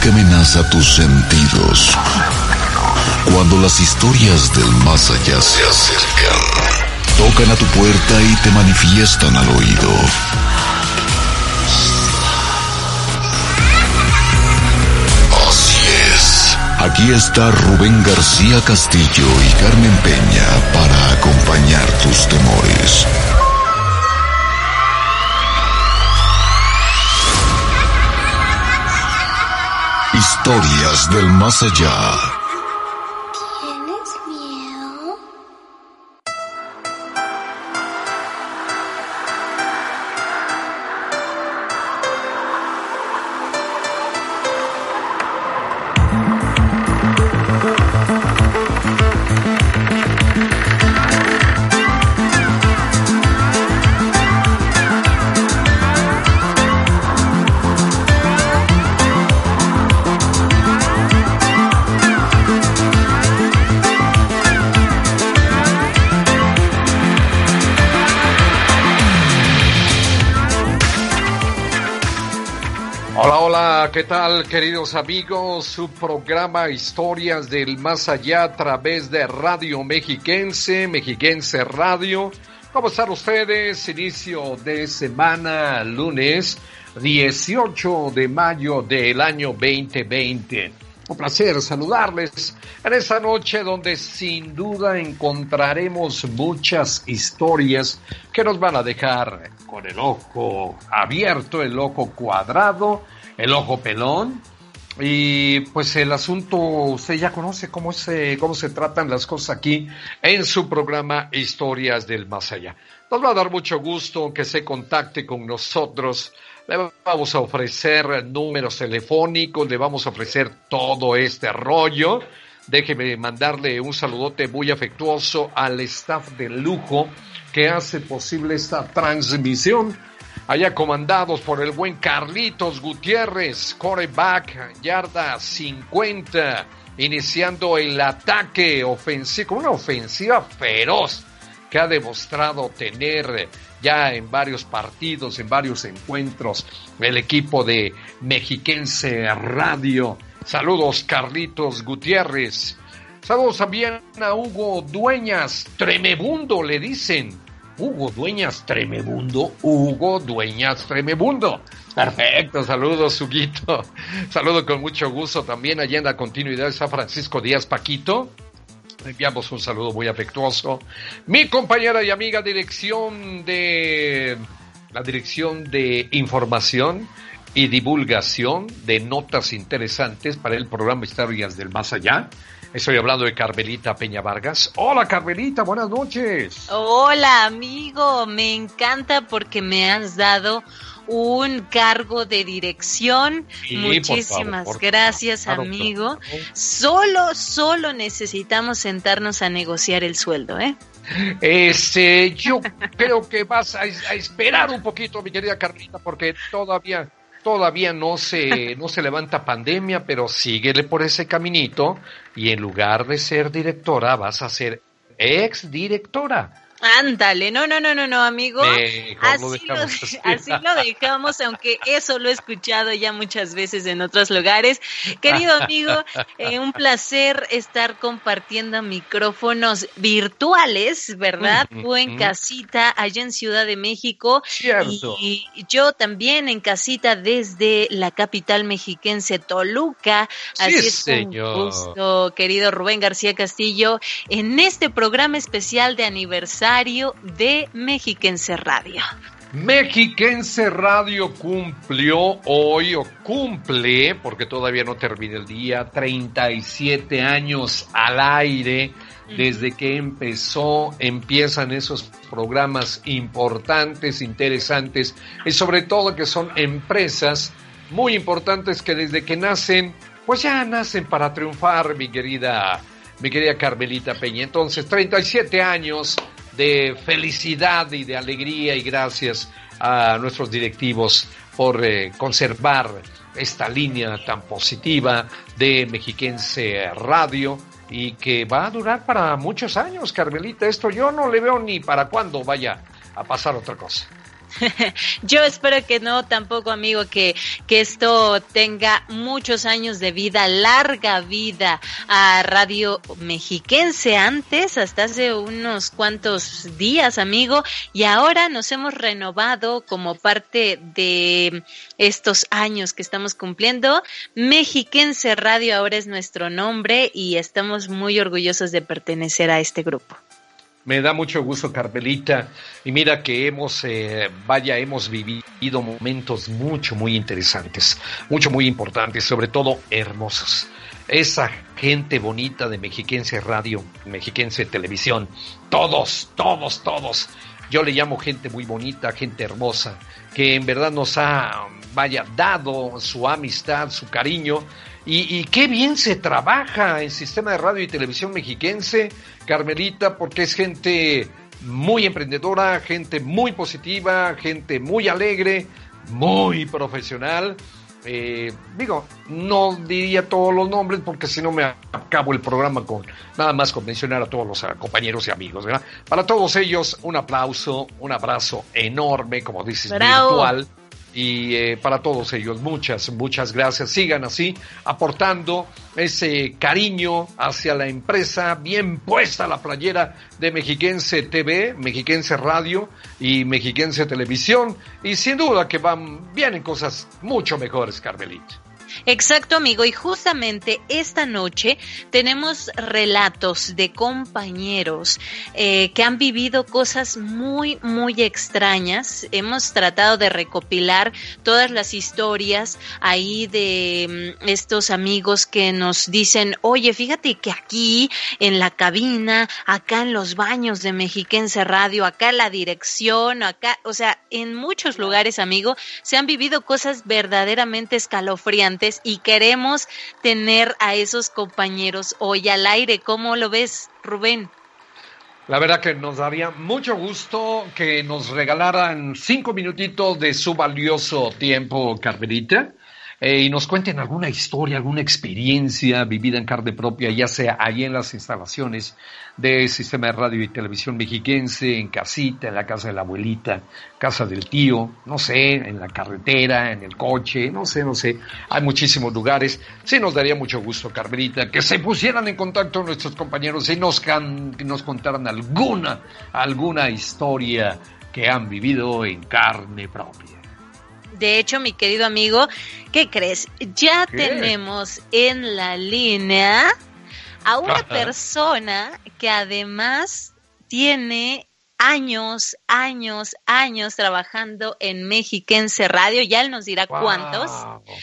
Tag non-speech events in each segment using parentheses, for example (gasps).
que amenaza tus sentidos. Cuando las historias del más allá se acercan, tocan a tu puerta y te manifiestan al oído. Así es. Aquí está Rubén García Castillo y Carmen Peña para acompañar tus temores. Historias del más allá. Queridos amigos? Su programa Historias del Más Allá a través de Radio Mexiquense, Mexiquense Radio. ¿Cómo están ustedes? Inicio de semana, lunes 18 de mayo del año 2020. Un placer saludarles en esta noche donde sin duda encontraremos muchas historias que nos van a dejar con el ojo abierto, el ojo cuadrado el ojo pelón. Y pues el asunto, usted ya conoce cómo se, cómo se tratan las cosas aquí en su programa Historias del Más Allá. Nos va a dar mucho gusto que se contacte con nosotros. Le vamos a ofrecer números telefónicos, le vamos a ofrecer todo este rollo. Déjeme mandarle un saludote muy afectuoso al staff de lujo que hace posible esta transmisión allá comandados por el buen Carlitos Gutiérrez, coreback, yarda 50, iniciando el ataque ofensivo, una ofensiva feroz que ha demostrado tener ya en varios partidos, en varios encuentros, el equipo de Mexiquense Radio. Saludos Carlitos Gutiérrez. Saludos también a Hugo Dueñas, tremebundo le dicen. Hugo Dueñas Tremebundo. Hugo Dueñas Tremebundo. Perfecto, saludos, Huguito. Saludo con mucho gusto también allá en la continuidad de San Francisco Díaz Paquito. Enviamos un saludo muy afectuoso. Mi compañera y amiga dirección de la dirección de información y divulgación de notas interesantes para el programa Historias del Más Allá. Estoy hablando de Carmelita Peña Vargas. Hola Carmelita, buenas noches. Hola amigo, me encanta porque me has dado un cargo de dirección. Muchísimas gracias, amigo. Solo, solo necesitamos sentarnos a negociar el sueldo, ¿eh? Este, yo creo que vas a, a esperar un poquito, mi querida Carmelita, porque todavía todavía no se, (laughs) no se levanta pandemia, pero síguele por ese caminito y en lugar de ser directora vas a ser ex directora. Ándale, no, no, no, no, no, amigo. así, lo, así. lo dejamos, aunque eso lo he escuchado ya muchas veces en otros lugares. Querido amigo, eh, un placer estar compartiendo micrófonos virtuales, ¿verdad? Tú en casita, allá en Ciudad de México. Cierto. Y yo también en casita desde la capital mexiquense, Toluca. Así es señor. un gusto, querido Rubén García Castillo, en este programa especial de aniversario de Mexiquense Radio. Mexiquense Radio cumplió hoy, o cumple, porque todavía no termina el día, 37 años al aire. Desde que empezó, empiezan esos programas importantes, interesantes, y sobre todo que son empresas muy importantes que desde que nacen, pues ya nacen para triunfar, mi querida, mi querida Carmelita Peña. Entonces, 37 años de felicidad y de alegría y gracias a nuestros directivos por eh, conservar esta línea tan positiva de Mexiquense Radio y que va a durar para muchos años, Carmelita. Esto yo no le veo ni para cuándo vaya a pasar otra cosa. (laughs) Yo espero que no, tampoco, amigo, que, que esto tenga muchos años de vida, larga vida a Radio Mexiquense antes, hasta hace unos cuantos días, amigo, y ahora nos hemos renovado como parte de estos años que estamos cumpliendo. Mexiquense Radio ahora es nuestro nombre y estamos muy orgullosos de pertenecer a este grupo. Me da mucho gusto, Carmelita. Y mira que hemos, eh, vaya, hemos vivido momentos mucho, muy interesantes, mucho, muy importantes, sobre todo hermosos. Esa gente bonita de Mexiquense Radio, Mexiquense Televisión, todos, todos, todos. Yo le llamo gente muy bonita, gente hermosa, que en verdad nos ha, vaya, dado su amistad, su cariño y, qué bien se trabaja en sistema de radio y televisión mexiquense, Carmelita, porque es gente muy emprendedora, gente muy positiva, gente muy alegre, muy profesional. Eh, digo, no diría todos los nombres porque si no me acabo el programa con nada más con mencionar a todos los compañeros y amigos. Para todos ellos, un aplauso, un abrazo enorme, como dices, virtual y eh, para todos ellos, muchas, muchas gracias. Sigan así, aportando ese cariño hacia la empresa, bien puesta la playera de Mexiquense TV, Mexiquense Radio y Mexiquense Televisión. Y sin duda que van, vienen cosas mucho mejores, Carmelita. Exacto, amigo. Y justamente esta noche tenemos relatos de compañeros eh, que han vivido cosas muy, muy extrañas. Hemos tratado de recopilar todas las historias ahí de mm, estos amigos que nos dicen, oye, fíjate que aquí en la cabina, acá en los baños de Mexiquense Radio, acá en la dirección, acá, o sea, en muchos lugares, amigo, se han vivido cosas verdaderamente escalofriantes y queremos tener a esos compañeros hoy al aire. ¿Cómo lo ves, Rubén? La verdad que nos daría mucho gusto que nos regalaran cinco minutitos de su valioso tiempo, Carmelita, eh, y nos cuenten alguna historia, alguna experiencia vivida en carne propia, ya sea ahí en las instalaciones del sistema de radio y televisión mexiquense, en casita, en la casa de la abuelita, casa del tío, no sé, en la carretera, en el coche, no sé, no sé. Hay muchísimos lugares. Sí nos daría mucho gusto, Carmelita, que se pusieran en contacto nuestros compañeros y nos, nos contaran alguna, alguna historia que han vivido en carne propia. De hecho, mi querido amigo, ¿qué crees? Ya tenemos en la línea a una persona que además tiene años, años, años trabajando en Mexiquense Radio, ya él nos dirá cuántos.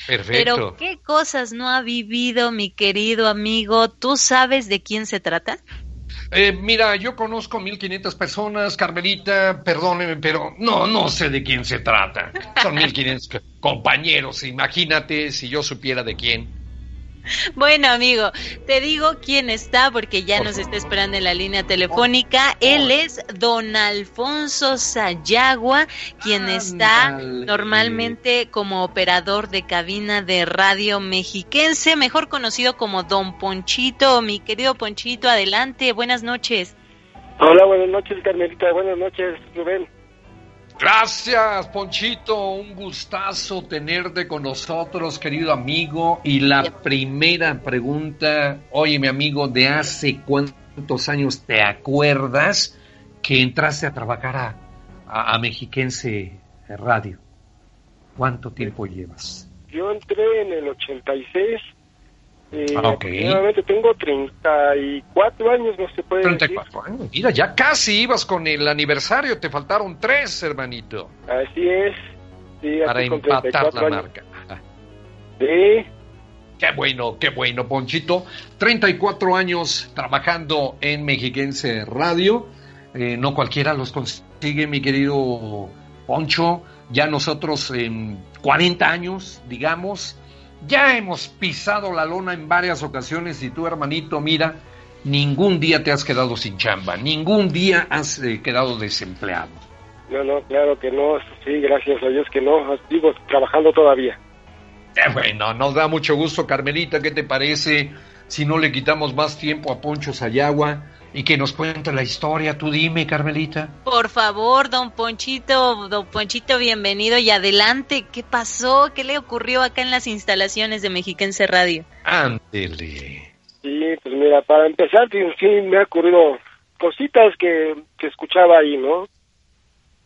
Pero qué cosas no ha vivido mi querido amigo, ¿tú sabes de quién se trata? Eh, mira, yo conozco 1500 personas, Carmelita, perdóneme, pero no, no sé de quién se trata. Son 1500 compañeros, imagínate si yo supiera de quién. Bueno, amigo, te digo quién está porque ya nos está esperando en la línea telefónica. Él es don Alfonso Sayagua, quien está normalmente como operador de cabina de radio mexiquense, mejor conocido como don Ponchito. Mi querido Ponchito, adelante, buenas noches. Hola, buenas noches, Carmelita. Buenas noches, Rubén. Gracias, Ponchito. Un gustazo tenerte con nosotros, querido amigo. Y la primera pregunta, oye, mi amigo, ¿de hace cuántos años te acuerdas que entraste a trabajar a, a, Mexiquense Radio? ¿Cuánto tiempo llevas? Yo entré en el 86 eh, ah, tengo 34 años, no se puede 34 años, mira, ya casi ibas con el aniversario, te faltaron tres, hermanito. Así es. Para empatar la marca. Sí. Qué bueno, qué bueno, Ponchito. 34 años trabajando en Mexiquense Radio. Eh, no cualquiera los consigue, mi querido Poncho. Ya nosotros en 40 años, digamos, ya hemos pisado la lona en varias ocasiones y tú, hermanito, mira, ningún día te has quedado sin chamba, ningún día has eh, quedado desempleado. No, no, claro que no, sí, gracias a Dios que no, sigo trabajando todavía. bueno, nos da mucho gusto, Carmelita, ¿qué te parece si no le quitamos más tiempo a Poncho Sayagua y que nos cuente la historia. Tú dime, Carmelita. Por favor, don Ponchito, don Ponchito, bienvenido y adelante. ¿Qué pasó? ¿Qué le ocurrió acá en las instalaciones de Mexiquense Radio? Ándele. Sí, pues mira, para empezar, sí, me ha ocurrido cositas que, que escuchaba ahí, ¿no?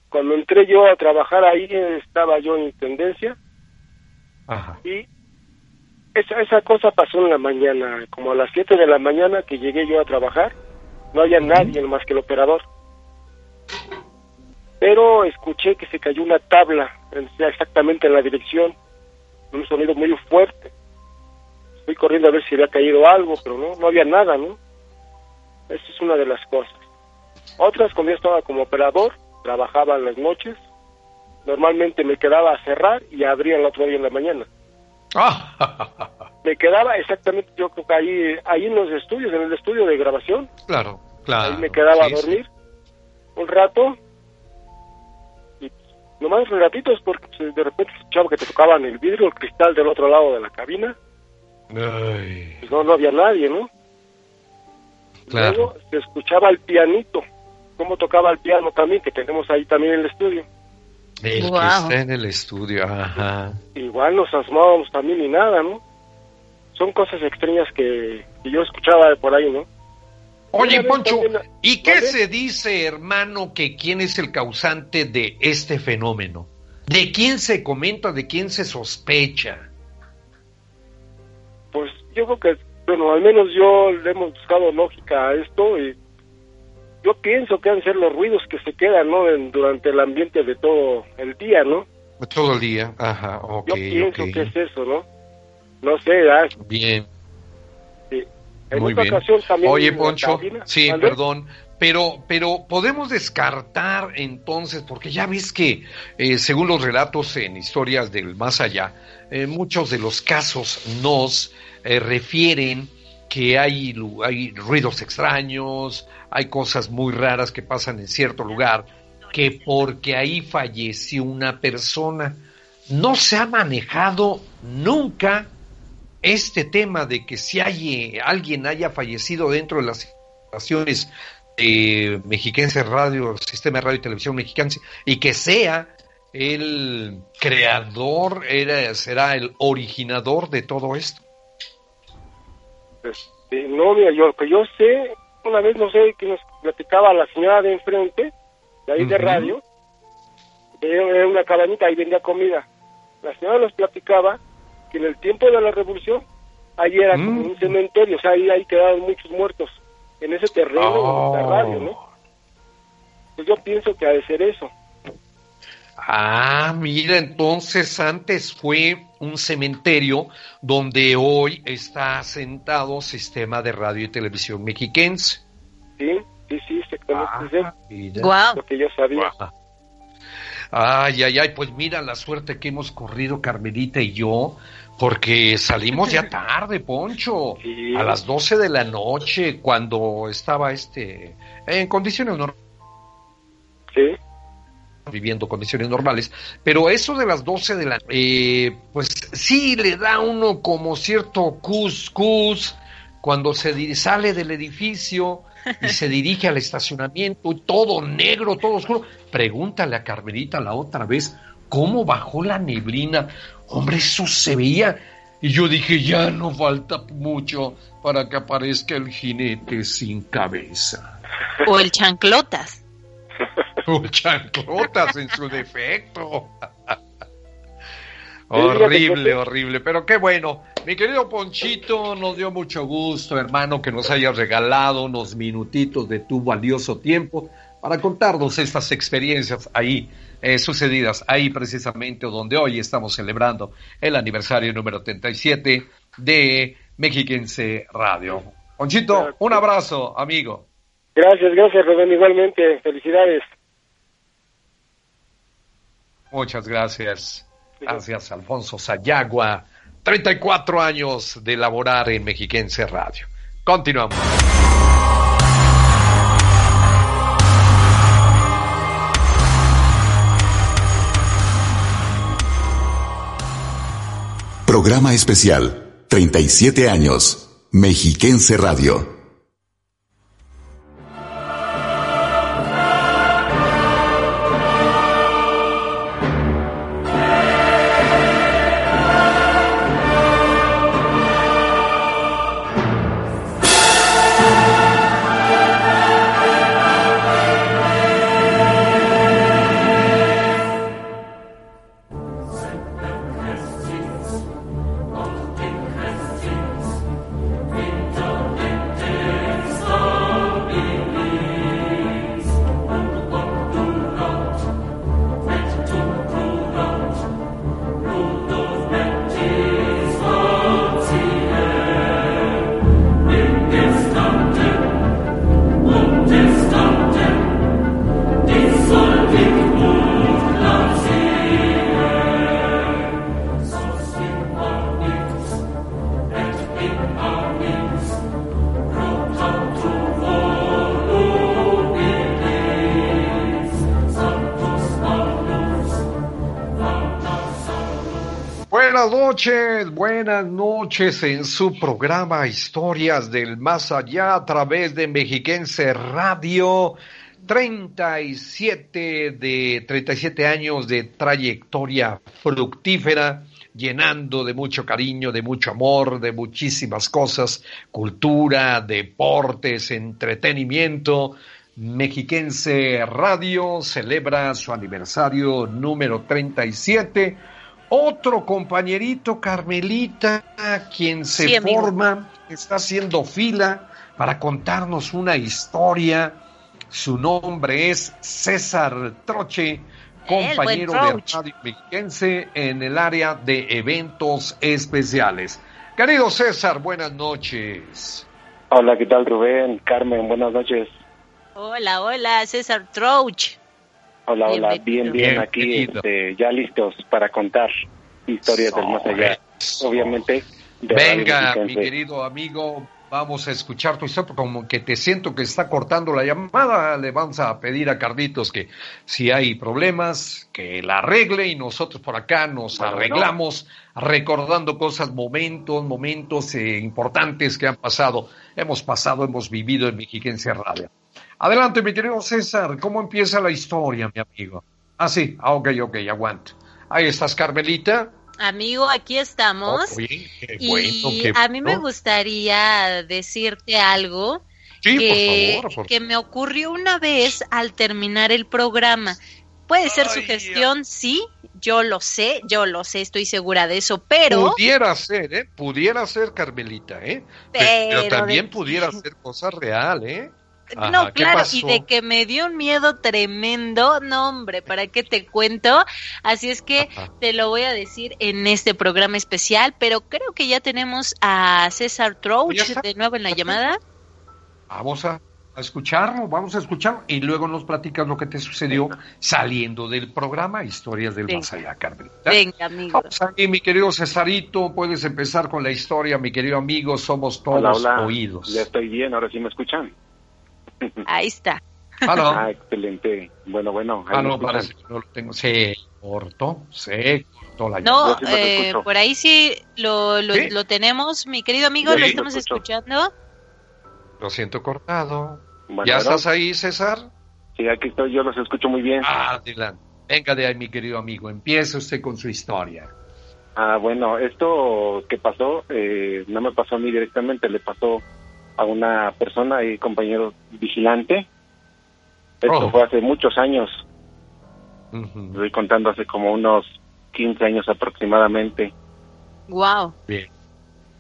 Cuando entré yo a trabajar ahí, estaba yo en tendencia. Ajá. Y esa, esa cosa pasó en la mañana, como a las 7 de la mañana que llegué yo a trabajar no había nadie más que el operador. Pero escuché que se cayó una tabla, exactamente en la dirección, un sonido muy fuerte. Fui corriendo a ver si había caído algo, pero no, no había nada, ¿no? Esa es una de las cosas. Otras, cuando yo estaba como operador, trabajaba en las noches, normalmente me quedaba a cerrar y abría el otro día en la mañana. (laughs) me quedaba exactamente, yo creo que ahí, ahí en los estudios, en el estudio de grabación. Claro, claro. Ahí me quedaba a dormir un rato. Y nomás ratitos porque pues, de repente escuchaba que te tocaban el vidrio, el cristal del otro lado de la cabina. Pues no, no había nadie, ¿no? Claro. Luego se escuchaba el pianito, cómo tocaba el piano también, que tenemos ahí también en el estudio. El que está en el estudio, ajá. Igual nos asomábamos también y nada, ¿no? Son cosas extrañas que, yo escuchaba por ahí, ¿no? Oye, Poncho, ¿y qué se dice, hermano, que quién es el causante de este fenómeno? ¿De quién se comenta, de quién se sospecha? Pues yo creo que, bueno, al menos yo le hemos buscado lógica a esto y yo pienso que han ser los ruidos que se quedan, ¿no? durante el ambiente de todo el día, ¿no? Todo el día, ajá, ok. Yo pienso que es eso, ¿no? No sé, ¿verdad? Bien. Sí. En Muy bien. Oye, Poncho, sí, perdón, pero, pero podemos descartar entonces, porque ya ves que eh, según los relatos en historias del más allá, eh, muchos de los casos nos eh, refieren que hay, hay ruidos extraños, hay cosas muy raras que pasan en cierto lugar, que porque ahí falleció una persona. No se ha manejado nunca este tema de que si hay, alguien haya fallecido dentro de las instalaciones de Radio, Sistema de Radio y Televisión Mexiquense, y que sea el creador, era, será el originador de todo esto. Este, no, mira, yo, que yo sé, una vez no sé que nos platicaba la señora de enfrente, de ahí de radio, era una cabanita y vendía comida. La señora nos platicaba que en el tiempo de la revolución, ahí era como mm. un cementerio, o sea, ahí, ahí quedaban muchos muertos en ese terreno de la radio, ¿no? Pues yo pienso que ha de ser eso. Ah, mira, entonces antes fue un cementerio donde hoy está asentado Sistema de Radio y Televisión Mexiquense. Sí, sí, sí, exactamente. Ah, Lo que yo sabía. Ay, ay, ay, pues mira la suerte que hemos corrido Carmelita y yo, porque salimos ya (laughs) tarde, Poncho, a las 12 de la noche, cuando estaba este, en condiciones normales. Sí viviendo condiciones normales, pero eso de las 12 de la eh, pues sí le da uno como cierto cuscus cuando se sale del edificio y se dirige al estacionamiento, todo negro, todo oscuro. Pregúntale a Carmelita la otra vez cómo bajó la neblina. Hombre, eso se veía. Y yo dije, ya no falta mucho para que aparezca el jinete sin cabeza. O el chanclotas. O chanclotas en su defecto. (laughs) horrible, horrible, pero qué bueno. Mi querido Ponchito, nos dio mucho gusto, hermano, que nos hayas regalado unos minutitos de tu valioso tiempo para contarnos estas experiencias ahí eh, sucedidas, ahí precisamente donde hoy estamos celebrando el aniversario número 37 de Mexiquense Radio. Ponchito, un abrazo, amigo. Gracias, gracias, Rubén, igualmente. Felicidades. Muchas gracias. Gracias, Alfonso Sayagua. 34 años de laborar en Mexiquense Radio. Continuamos. Programa especial 37 años Mexiquense Radio buenas noches en su programa Historias del Más Allá a través de Mexiquense Radio. 37 de 37 años de trayectoria fructífera, llenando de mucho cariño, de mucho amor, de muchísimas cosas, cultura, deportes, entretenimiento. Mexiquense Radio celebra su aniversario número 37 otro compañerito, Carmelita, quien se forma, está haciendo fila para contarnos una historia. Su nombre es César Troche, compañero de Radio Mexiquense en el área de eventos especiales. Querido César, buenas noches. Hola, ¿qué tal Rubén? Carmen, buenas noches. Hola, hola, César Troche. Hola, hola, bien, bien, aquí, este, ya listos para contar historias del más allá. Obviamente. Venga, mi querido amigo, vamos a escuchar tu historia, como que te siento que está cortando la llamada, le vamos a pedir a Carlitos que si hay problemas, que la arregle y nosotros por acá nos arreglamos recordando cosas, momentos, momentos eh, importantes que han pasado, hemos pasado, hemos vivido en Mexiquense Radio. Adelante, mi querido César, ¿cómo empieza la historia, mi amigo? Ah, sí, ah, ok, ok, aguanto. Ahí estás, Carmelita. Amigo, aquí estamos. Oh, y a mí me gustaría decirte algo que, que me ocurrió una vez al terminar el programa. Puede ser su gestión, sí, yo lo sé, yo lo sé, estoy segura de eso, pero... Pudiera ser, ¿eh? Pudiera ser, Carmelita, ¿eh? Pero, también pudiera ser cosa real, ¿eh? No, claro, y de que me dio un miedo tremendo, no hombre, ¿para qué te cuento? Así es que te lo voy a decir en este programa especial, pero creo que ya tenemos a César Trouch de nuevo en la llamada. Vamos a, escucharlo, vamos a escucharlo y luego nos platicas lo que te sucedió saliendo del programa Historias del Más Allá, Carmen. Venga, amigo. Vamos aquí, mi querido Cesarito, puedes empezar con la historia, mi querido amigo, somos todos oídos. Ya estoy bien, ahora sí me escuchan. Ahí está. Ah, excelente. Bueno, bueno. Ah, no, parece que no lo tengo. Se cortó, se cortó la No, eh, por ahí sí lo, lo, tenemos, mi querido amigo, lo estamos escuchando. Lo siento cortado. ¿Ya estás ahí, César? Sí, aquí estoy, yo los escucho muy bien. Ah, Dylan. Venga de ahí, mi querido amigo, empiece usted con su historia. Ah, bueno, esto que pasó, eh, no me pasó a mí directamente, le pasó a una persona y compañero vigilante. Esto oh. fue hace muchos años. Estoy contando hace como unos 15 años aproximadamente. Wow. Bien.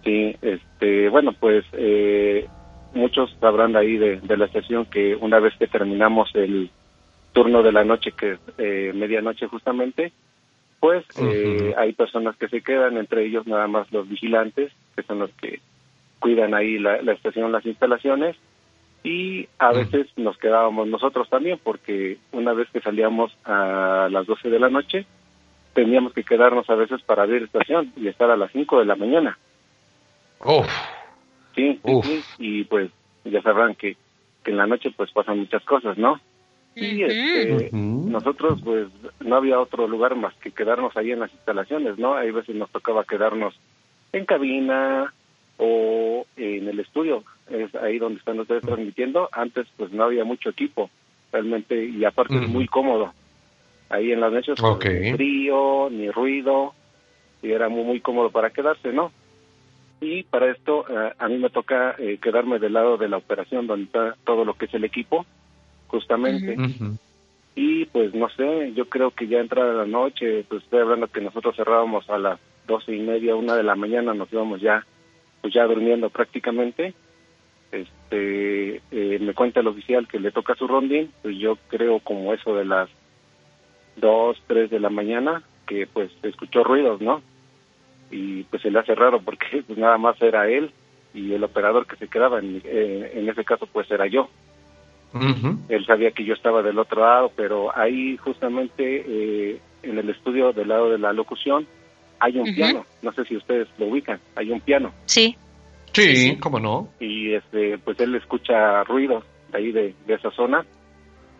Sí, este, bueno, pues eh, muchos sabrán ahí de, la sesión que una vez que terminamos el turno de la noche, que es eh, medianoche justamente, pues eh, hay personas que se quedan, entre ellos nada más los vigilantes, que son los que cuidan ahí la, estación, las instalaciones, y a veces nos quedábamos nosotros también, porque una vez que salíamos a las 12 de la noche, teníamos que quedarnos a veces para abrir estación y estar a las 5 de la mañana. Sí, y pues ya sabrán que, que en la noche pues pasan muchas cosas, ¿no? Y este, nosotros pues no había otro lugar más que quedarnos ahí en las instalaciones, ¿no? Hay veces nos tocaba quedarnos en cabina, o en el estudio, es ahí donde están ustedes transmitiendo. Antes pues no había mucho equipo, realmente, y aparte es muy cómodo. Ahí en las noches pues, ni frío, ni ruido, y era muy, muy cómodo para quedarse, ¿no? Y para esto eh, a mí me toca eh, quedarme del lado de la operación, donde está todo lo que es el equipo, justamente. Y pues no sé, yo creo que ya entrada la noche, pues estoy hablando que nosotros cerrábamos a las doce y media, una de la mañana, nos íbamos ya, pues ya durmiendo prácticamente. Este, eh, me cuenta el oficial que le toca su rondín, pues yo creo como eso de las dos, tres de la mañana, que pues escuchó ruidos, ¿no? Y pues se le hace raro porque (laughs) pues nada más era él y el operador que se quedaba, en, eh, en ese caso pues era yo. Él sabía que yo estaba del otro lado, pero ahí justamente eh, en el estudio del lado de la locución hay un piano. No sé si ustedes lo ubican. Hay un piano. Sí. Sí, cómo no. Y este, pues él escucha ruidos de ahí de, esa zona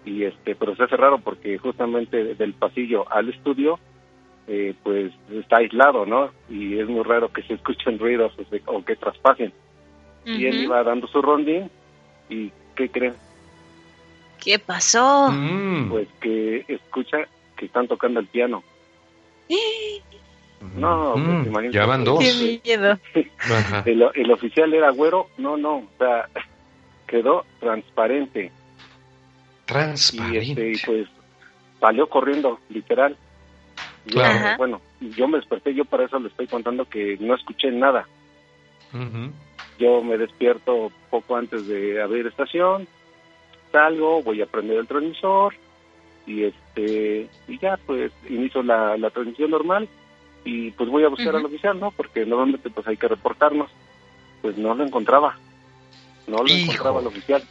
y este, pero se hace raro porque justamente del pasillo al estudio eh, pues está aislado, ¿no? Y es muy raro que se escuchen ruidos o, que traspasen. Y él iba dando su rondín y ¿qué creen? ¿Qué pasó? Mm. Pues que escucha que están tocando el piano. (gasps) (laughs) No, pues mm, Ya van dos. Qué miedo. el, oficial era güero, no, no, o sea, (laughs) quedó transparente. Transparente. Y, este, pues salió corriendo, literal. bueno, yo me desperté, yo para eso le estoy contando que no escuché nada. Yo me despierto poco antes de abrir estación, salgo, voy a prender el transmisor y este y ya pues inicio la, la transmisión normal y pues voy a buscar al oficial, ¿no? Porque normalmente pues hay que reportarnos. Pues no lo encontraba. No lo encontraba el oficial.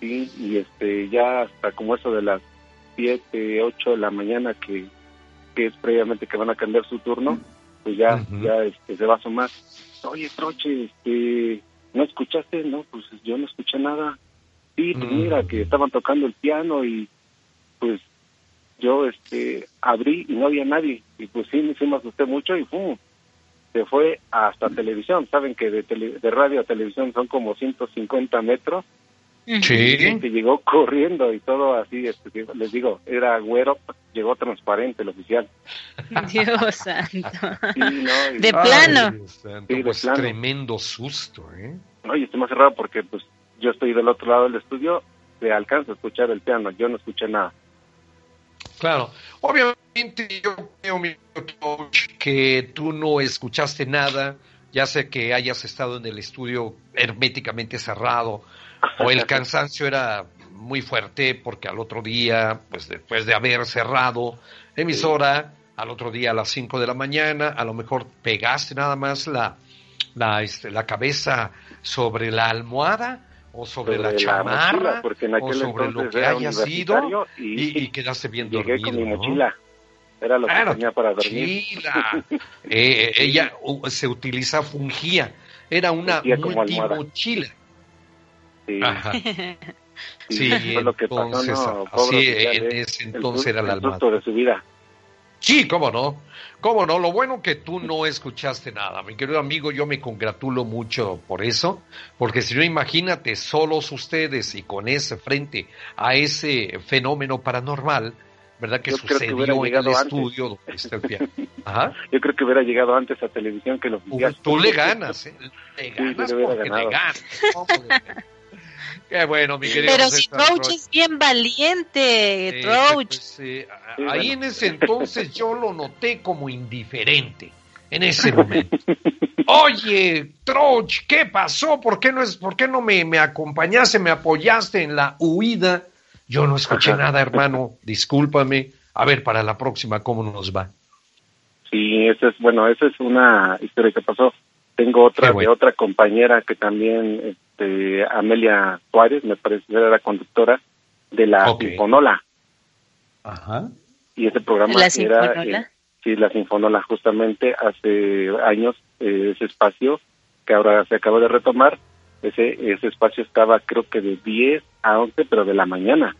Sí, y este ya hasta como eso de las 7, 8 de la mañana que, que es previamente que van a cambiar su turno, pues ya ya este se va a sumar. Oye, Troche, este ¿no escuchaste? No, pues yo no escuché nada. Sí, pues mira, que estaban tocando el piano y pues yo este abrí y no había nadie. Y pues sí, me, sí me asusté mucho y ¡pum! se fue hasta televisión. Saben que de, de radio a televisión son como 150 metros. Sí. Que llegó corriendo y todo así, este, les digo, era güero, llegó transparente el oficial. (laughs) Dios santo. de plano. sí, pues tremendo susto, ¿eh? Oye, estoy más cerrado porque pues yo estoy del otro lado del estudio, se alcanza a escuchar el piano, yo no escuché nada. Claro, obviamente yo creo que tú no escuchaste nada, ya sé que hayas estado en el estudio herméticamente cerrado o el (laughs) cansancio era muy fuerte porque al otro día, pues después de haber cerrado emisora, al otro día a las 5 de la mañana, a lo mejor pegaste nada más la, la, este, la cabeza sobre la almohada o sobre, la chamarra, porque en aquel o sobre lo que haya sido, y, y, quedaste bien llegué dormido. con mi mochila. Era lo que tenía para dormir. eh, (laughs) ella se utiliza, fungía. Era una multimochila. Sí. Ajá. (laughs) Sí, lo que entonces, pasó, no, así en ese entonces era la de su vida. Sí, cómo no. Cómo no, lo bueno que tú no escuchaste nada, mi querido amigo, yo me congratulo mucho por eso, porque si no, imagínate, solos ustedes y con ese frente a ese fenómeno paranormal, ¿verdad? Que sucedió en el estudio donde está el piano. Yo creo que hubiera llegado antes a televisión que los días. Tú le ganas, ¿eh? Le ganas sí, porque le ganas. Qué bueno, mi querido Pero si Troach es bien valiente. Pues, ahí en ese entonces yo lo noté como indiferente, en ese (laughs) momento. Oye, Troach, ¿qué pasó? ¿Por qué no, es, por qué no me, me acompañaste, me apoyaste en la huida? Yo no escuché nada, hermano, discúlpame. A ver, para la próxima, ¿cómo nos va? Sí, esa es, bueno, esa es una historia que pasó. Tengo otra de otra compañera que también este, Amelia Suárez, me parece que era la conductora de la Sinfonola. Ajá. Y ese programa ¿La era, eh, sí, la Sinfonola, justamente hace años, eh, ese espacio que ahora se acaba de retomar, ese, ese espacio estaba creo que de 10 a 11, pero de la mañana.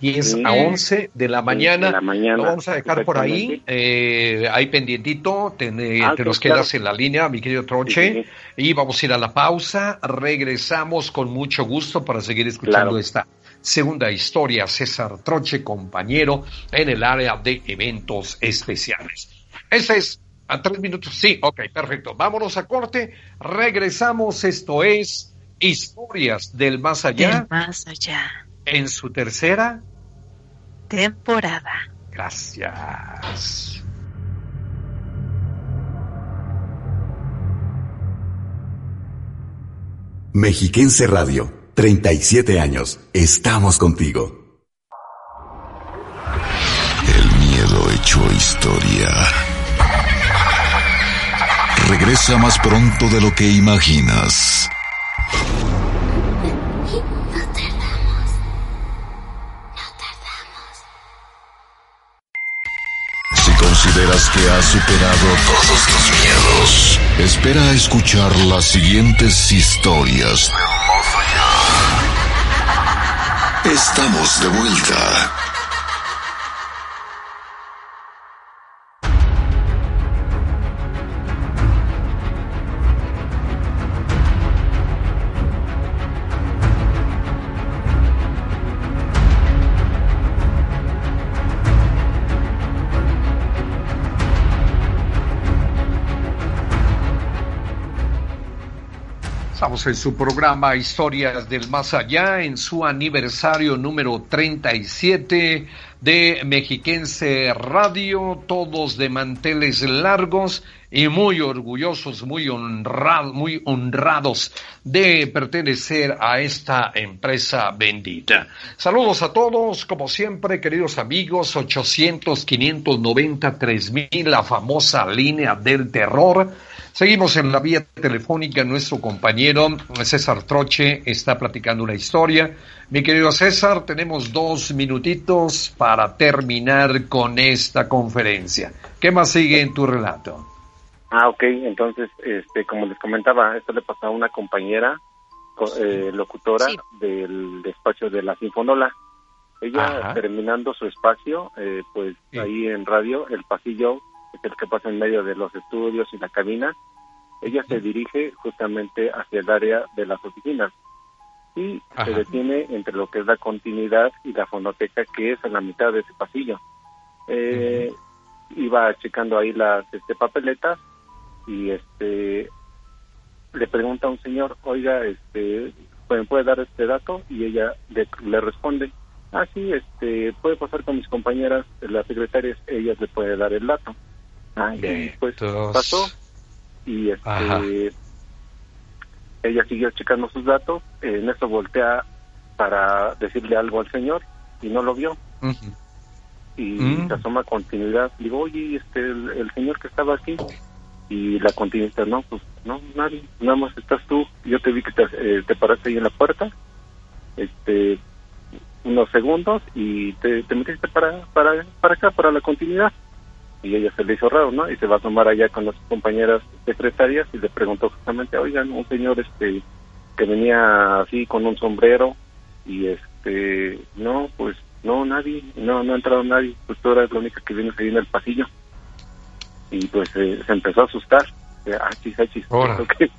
10 a 11 de la mañana. la mañana. Lo vamos a dejar por ahí, eh, ahí pendientito, te, ah, nos quedas en la línea, mi querido Troche, y vamos a ir a la pausa, regresamos con mucho gusto para seguir escuchando esta segunda historia, César Troche, compañero en el área de eventos especiales. Ese es a tres minutos, sí, ok, perfecto. Vámonos a corte, regresamos, esto es Historias del Más Allá. Del Más Allá. En su tercera temporada. Gracias. Mexiquense Radio, 37 años. Estamos contigo. El miedo hecho historia. Regresa más pronto de lo que imaginas. Consideras que has superado todos tus miedos, espera a escuchar las siguientes historias Estamos de vuelta. En su programa Historias del Más Allá, en su aniversario número 37 de Mexiquense Radio, todos de manteles largos y muy orgullosos, muy, honrados, muy honrados de pertenecer a esta empresa bendita. Saludos a todos, como siempre, queridos amigos, 800 590 3000, la famosa línea del terror Seguimos en la vía telefónica. Nuestro compañero César Troche está platicando una historia. Mi querido César, tenemos dos minutitos para terminar con esta conferencia. ¿Qué más sigue en tu relato? Ah, ok. Entonces, este, como les comentaba, esto le pasó a una compañera eh, locutora del despacho de la Sinfonola. Ella, terminando su espacio, eh, pues ahí en radio, el pasillo el que pasa en medio de los estudios y la cabina, ella se dirige justamente hacia el área de las oficinas y se detiene entre lo que es la continuidad y la fonoteca que es en la mitad de ese pasillo. Eh, iba checando ahí las este, papeletas y este le pregunta a un señor, oiga, este, ¿me puede dar este dato? Y ella le, le responde, ah, sí, este, puede pasar con mis compañeras, las secretarias, ellas le puede dar el dato. Ah, pues pasó y este ella siguió checando sus datos, en eso voltea para decirle algo al señor y no lo vio. Y mm. se asoma continuidad. Digo, oye, este, el, señor que estaba aquí. Y la continuidad, no, pues no, nadie, nada más estás tú. Yo te vi que te, eh, te paraste ahí en la puerta, este, unos segundos y te, te metiste para, para, para acá, para la continuidad y ella se le hizo raro, ¿no? Y se va a tomar allá con las compañeras secretarias y le preguntó justamente, oigan, un señor este que venía así con un sombrero y este, no, pues no, nadie, no, no ha entrado nadie, pues tú eres la única que viene ahí en el pasillo. Y pues eh, se empezó a asustar, ah, chis, ah, chis, ¿qué,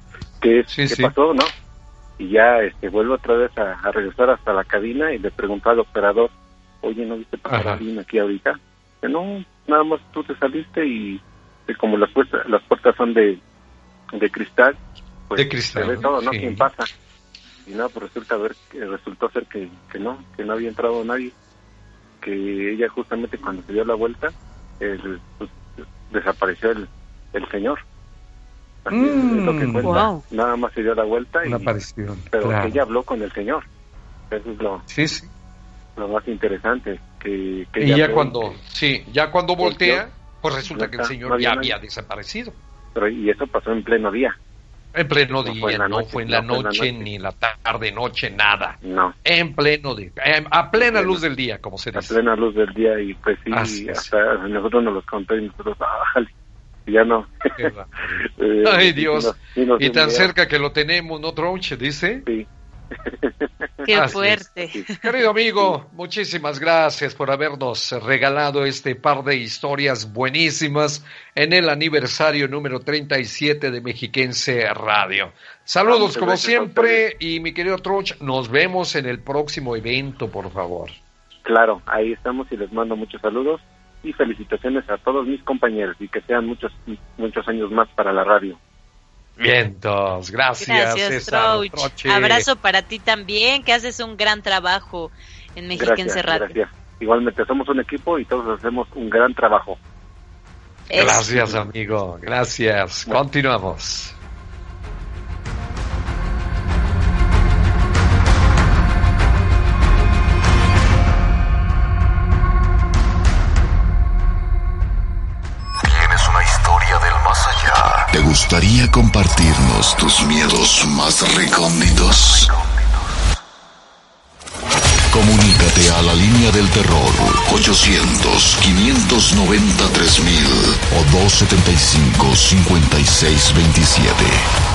qué, ¿qué pasó, no? Y ya este, vuelve otra vez a, regresar hasta la cabina y le preguntó al operador, oye, ¿no viste pasar a alguien aquí ahorita? Que no, nada más tú te saliste y, como las puertas, las puertas son de, de cristal, pues de cristal, se ve todo, ¿no? ¿Quién pasa? Y no, pues resulta ver, resultó ser que, que no, que no había entrado nadie, que ella justamente cuando se dio la vuelta, el, pues, desapareció el, el señor. Mm, Nada más se dio la vuelta y pero ella habló con el señor. Eso es lo, sí, sí. lo más interesante y ya cuando, sí, ya cuando voltea, pues resulta que el señor ya había desaparecido. Pero y eso pasó en pleno día. En pleno día, no fue en la noche, ni en la tarde, noche, nada. No. En pleno día, a plena luz del día, como se dice. A plena luz del día y pues sí, hasta nosotros nos los contó y nosotros, ya no. (laughs) Eh, Ay Dios, y, tan cerca que lo tenemos, ¿no, Tronche? Dice. Sí. (laughs) Qué fuerte. Querido amigo, muchísimas gracias por habernos regalado este par de historias buenísimas en el aniversario número 37 de Mexiquense Radio. Saludos como siempre y mi querido Troch, nos vemos en el próximo evento, por favor. Claro, ahí estamos y les mando muchos saludos y felicitaciones a todos mis compañeros y que sean muchos muchos años más para la radio. Vientos, gracias. Gracias, Abrazo para ti también, que haces un gran trabajo en Mexiquense Radio. Gracias. Igualmente somos un equipo y todos hacemos un gran trabajo. Gracias, amigo. Gracias. Continuamos. Gustaría compartirnos tus miedos más recónditos? Comunícate a la línea del terror 800-590-3000 o 275-5627.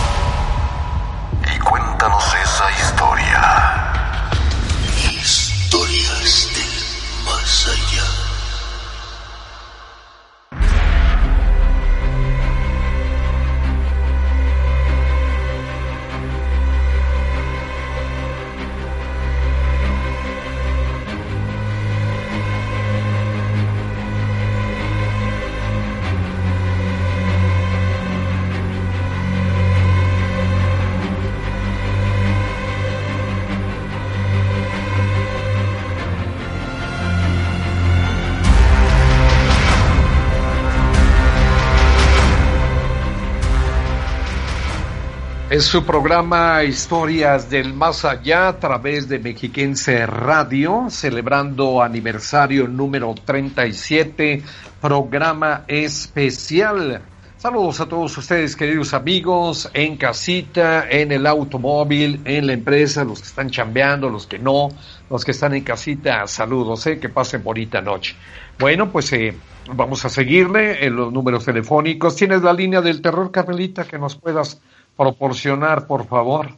Es su programa Historias del Más Allá a través de Mexiquense Radio, celebrando aniversario número 37, programa especial. Saludos a todos ustedes, queridos amigos, en casita, en el automóvil, en la empresa, los que están chambeando, los que no, los que están en casita, saludos, eh, que pasen bonita noche. Bueno, pues eh, vamos a seguirle en los números telefónicos. ¿Tienes la línea del terror, Carmelita, que nos puedas proporcionar, por favor.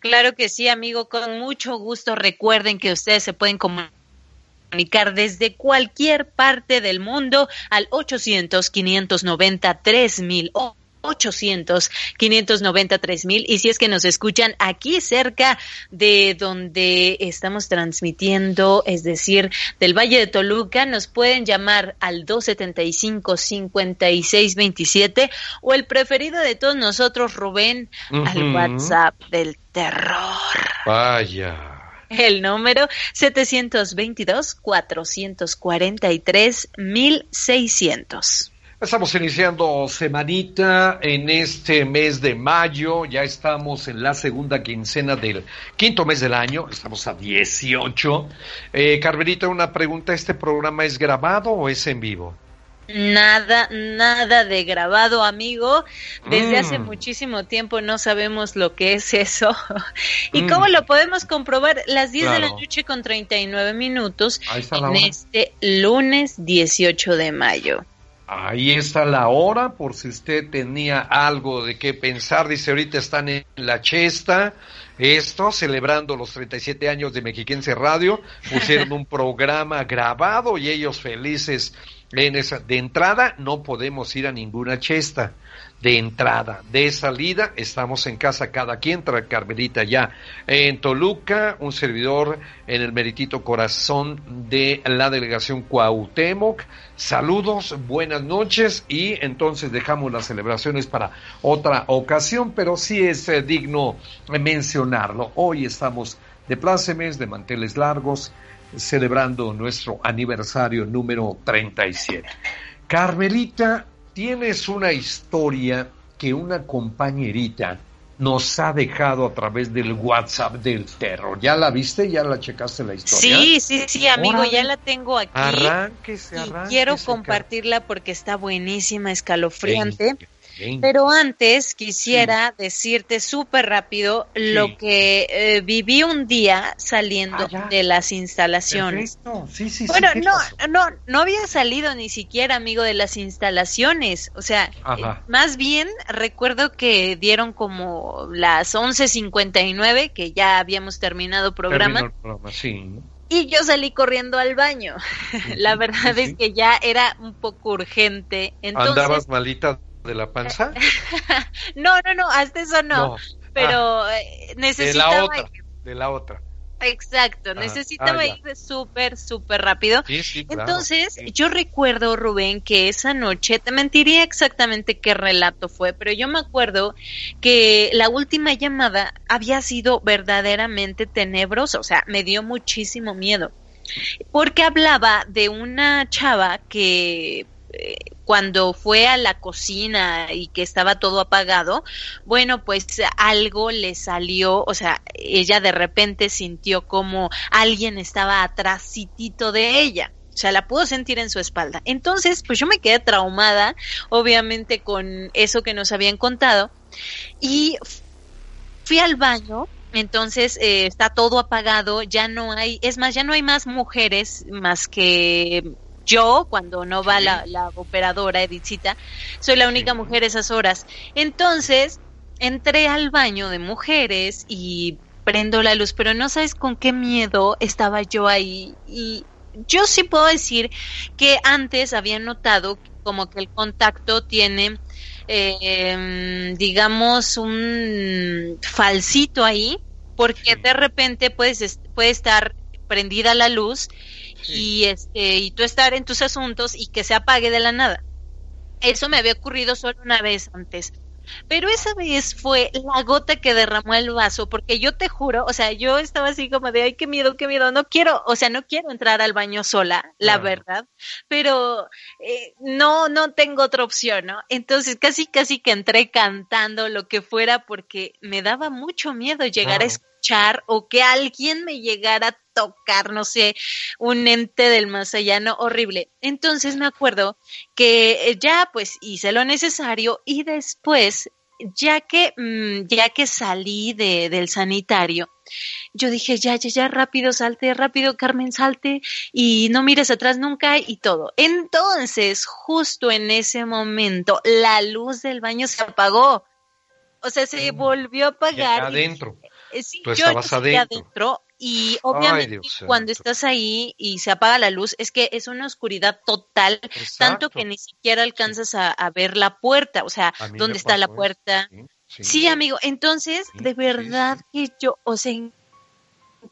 Claro que sí, amigo, con mucho gusto. Recuerden que ustedes se pueden comunicar desde cualquier parte del mundo al 800 590 3000 800 593 mil y si es que nos escuchan aquí cerca de donde estamos transmitiendo, es decir, del Valle de Toluca, nos pueden llamar al 275 5627 o el preferido de todos nosotros, Rubén, al WhatsApp del terror. Vaya. El número 722 mil 1600. Estamos iniciando semanita en este mes de mayo, ya estamos en la segunda quincena del quinto mes del año, estamos a 18. Eh, Carmelita, una pregunta, ¿este programa es grabado o es en vivo? Nada, nada de grabado, amigo. Desde hace mm. muchísimo tiempo no sabemos lo que es eso. (laughs) ¿Y mm. cómo lo podemos comprobar? Las 10 de la noche con 39 minutos en este lunes 18 de mayo. Ahí está la hora, por si usted tenía algo de qué pensar. Dice, ahorita están en la chesta, esto, celebrando los 37 años de Mexiquense Radio. Pusieron un programa grabado y ellos felices en esa. De entrada, no podemos ir a ninguna chesta de entrada. De salida, estamos en casa cada quien, tra Carmelita ya en Toluca, un servidor en el meritito corazón de la delegación Cuauhtémoc. Saludos, buenas noches y entonces dejamos las celebraciones para otra ocasión, pero sí es eh, digno mencionarlo. Hoy estamos de plácemes, de manteles largos, celebrando nuestro aniversario número 37. Carmelita tienes una historia que una compañerita nos ha dejado a través del WhatsApp del terror. ¿Ya la viste? ¿Ya la checaste la historia? Sí, sí, sí, amigo, ya la tengo aquí. Arránquese, arránquese. quiero compartirla porque está buenísima, escalofriante. Pero antes quisiera decirte súper rápido lo que eh, viví un día saliendo ah, de las instalaciones. Sí, bueno, no, no, no había salido ni siquiera, amigo, de las instalaciones. O sea, eh, más bien recuerdo que dieron como las 11.59, que ya habíamos terminado programa. programa. Y yo salí corriendo al baño. (laughs) La verdad es que ya era un poco urgente. ¿Andabas malita de la panza? (laughs) no, no, no, hasta eso no. pero ah. eh, necesitaba... De la otra, de la otra. Exacto, necesitaba ah, ir súper, súper rápido. Entonces, yo recuerdo, Rubén, que esa noche, te mentiría exactamente qué relato fue, pero yo me acuerdo que la última llamada había sido verdaderamente tenebrosa, o sea, me dio muchísimo miedo, porque hablaba de una chava que cuando fue a la cocina y que estaba todo apagado, bueno, pues algo le salió, o sea, ella de repente sintió como alguien estaba atrásitito de ella. O sea, la pudo sentir en su espalda. Entonces, pues yo me quedé traumada, obviamente, con eso que nos habían contado. Y fui al baño entonces eh, está todo apagado, ya no hay, es más, ya no hay más mujeres más que yo, cuando no va la, operadora Edithita, soy la única mujer esas horas. Entonces, entré al baño de mujeres y prendo la luz, pero no sabes con qué miedo estaba yo ahí. Y yo sí puedo decir que antes había notado como que el contacto tiene, eh, digamos, un falsito ahí, porque de repente puedes, puede estar prendida la luz y este y tú estar en tus asuntos y que se apague de la nada. Eso me había ocurrido solo una vez antes. Pero esa vez fue la gota que derramó el vaso, porque yo te juro, o sea, yo estaba así como de, ay, qué miedo, qué miedo, no quiero, o sea, no quiero entrar al baño sola, la verdad, pero eh, no, no tengo otra opción, ¿no? Entonces casi, casi que entré cantando lo que fuera, porque me daba mucho miedo llegar a o que alguien me llegara a tocar, no sé, un ente del más allá, no, horrible. Entonces me acuerdo que eh, ya pues hice lo necesario y después, ya que, mm, ya que salí de, del sanitario, yo dije, ya, ya, ya, rápido, salte, rápido, Carmen, salte y no mires atrás nunca y todo. Entonces, justo en ese momento, la luz del baño se apagó. O sea, se mm. volvió a apagar. adentro. Eh, sí, Tú estabas adentro. Y obviamente cuando estás ahí y se apaga la luz, es que es una oscuridad total, tanto que ni siquiera alcanzas a, ver la puerta, o sea, dónde está la puerta. Sí, amigo, entonces, de verdad que yo, o sea, en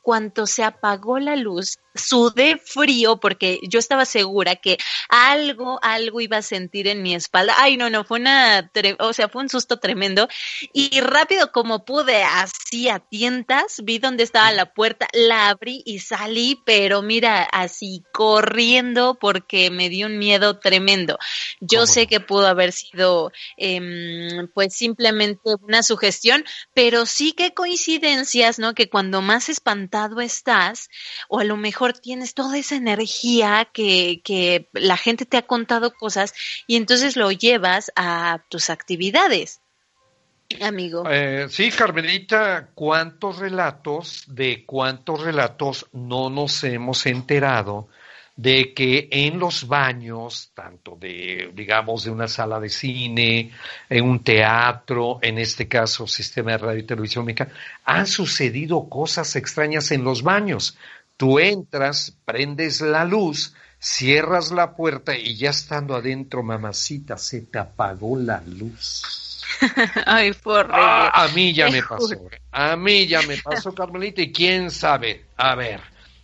cuanto se apagó la luz, sudé frío porque yo estaba segura que algo, algo iba a sentir en mi espalda. Ay, no, no, fue una, o sea, fue un susto tremendo. Y rápido como pude, así a tientas, vi dónde estaba la puerta, la abrí y salí, pero mira, así corriendo porque me dio un miedo tremendo. Yo sé que pudo haber sido, em, pues simplemente una sugestión, pero sí que coincidencias, ¿no? Que cuando más espantado estás, o a lo mejor tienes toda esa energía que, que la gente te ha contado cosas y entonces lo llevas a tus actividades amigo. Eh, sí, Carmelita, ¿cuántos relatos, de cuántos relatos no nos hemos enterado de que en los baños, tanto de, digamos, de una sala de cine, en un teatro, en este caso, sistema de radio y televisión han sucedido cosas extrañas en los baños. Tú entras, prendes la luz, cierras la puerta y ya estando adentro, mamacita, se te apagó la luz. (laughs) Ay, fue ah, a mí ya me pasó. A mí ya me pasó, Carmelita, y quién sabe, a ver,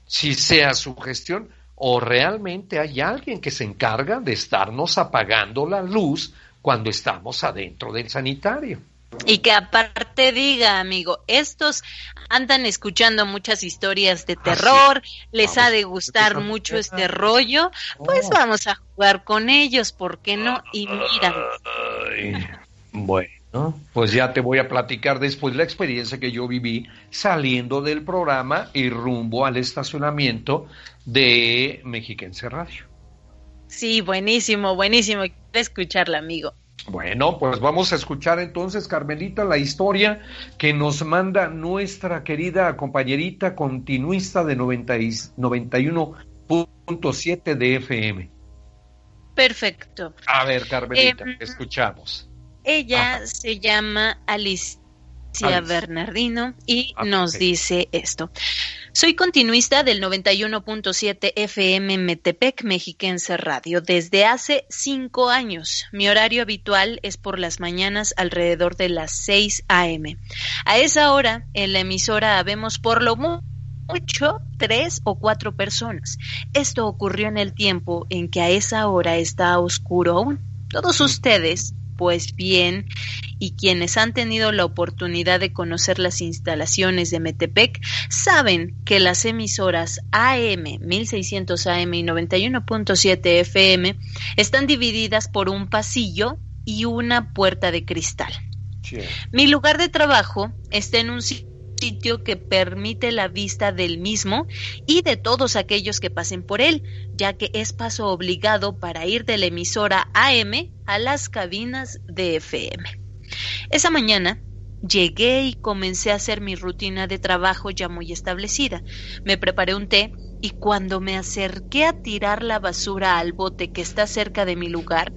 si sea su gestión o realmente hay alguien que se encarga de estarnos apagando la luz cuando estamos adentro del sanitario. Y que aparte diga, amigo, estos andan escuchando muchas historias de terror, les ha de gustar mucho este rollo, pues oh. vamos a jugar con ellos, ¿por qué no? Y mira. (laughs) bueno, pues ya te voy a platicar después la experiencia que yo viví saliendo del programa y rumbo al estacionamiento de Mexiquense Radio. Sí, buenísimo, buenísimo. Quiero escucharla, amigo. Bueno, pues vamos a escuchar entonces, Carmelita, la historia que nos manda nuestra querida compañerita continuista de 91.7 de FM. Perfecto. A ver, Carmelita, em, escuchamos. Ella se llama Alicia Bernardino y ah, nos dice esto. Soy continuista del 91.7 FM Metepec Mexiquense Radio desde hace cinco años. Mi horario habitual es por las mañanas alrededor de las 6 a.m. A esa hora, en la emisora habemos por lo mucho tres o cuatro personas. Esto ocurrió en el tiempo en que a esa hora está oscuro aún. Todos ustedes pues bien, y quienes han tenido la oportunidad de conocer las instalaciones de Metepec saben que las emisoras AM 1600 AM y 91.7 FM están divididas por un pasillo y una puerta de cristal. Mi lugar de trabajo está en un sitio sitio que permite la vista del mismo y de todos aquellos que pasen por él, ya que es paso obligado para ir de la emisora AM a las cabinas de FM. Esa mañana llegué y comencé a hacer mi rutina de trabajo ya muy establecida. Me preparé un té y cuando me acerqué a tirar la basura al bote que está cerca de mi lugar,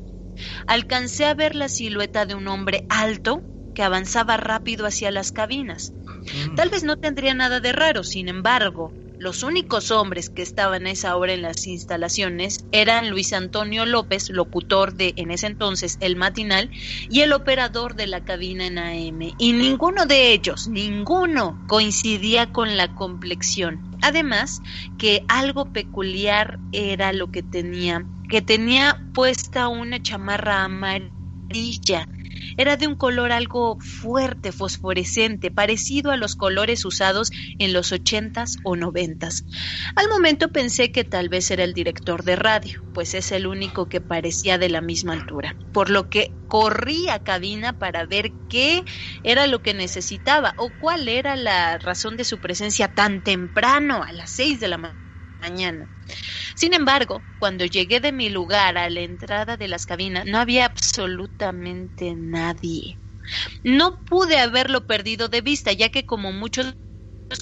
alcancé a ver la silueta de un hombre alto que avanzaba rápido hacia las cabinas. Mm. Tal vez no tendría nada de raro, sin embargo, los únicos hombres que estaban a esa hora en las instalaciones eran Luis Antonio López, locutor de en ese entonces El Matinal, y el operador de la cabina en AM. Y ninguno de ellos, ninguno, coincidía con la complexión. Además, que algo peculiar era lo que tenía, que tenía puesta una chamarra amarilla era de un color algo fuerte, fosforescente, parecido a los colores usados en los ochentas o noventas. Al momento pensé que tal vez era el director de radio, pues es el único que parecía de la misma altura, por lo que corrí a cabina para ver qué era lo que necesitaba o cuál era la razón de su presencia tan temprano, a las seis de la mañana. Sin embargo, cuando llegué de mi lugar a la entrada de las cabinas, no había absolutamente nadie. No pude haberlo perdido de vista, ya que como muchos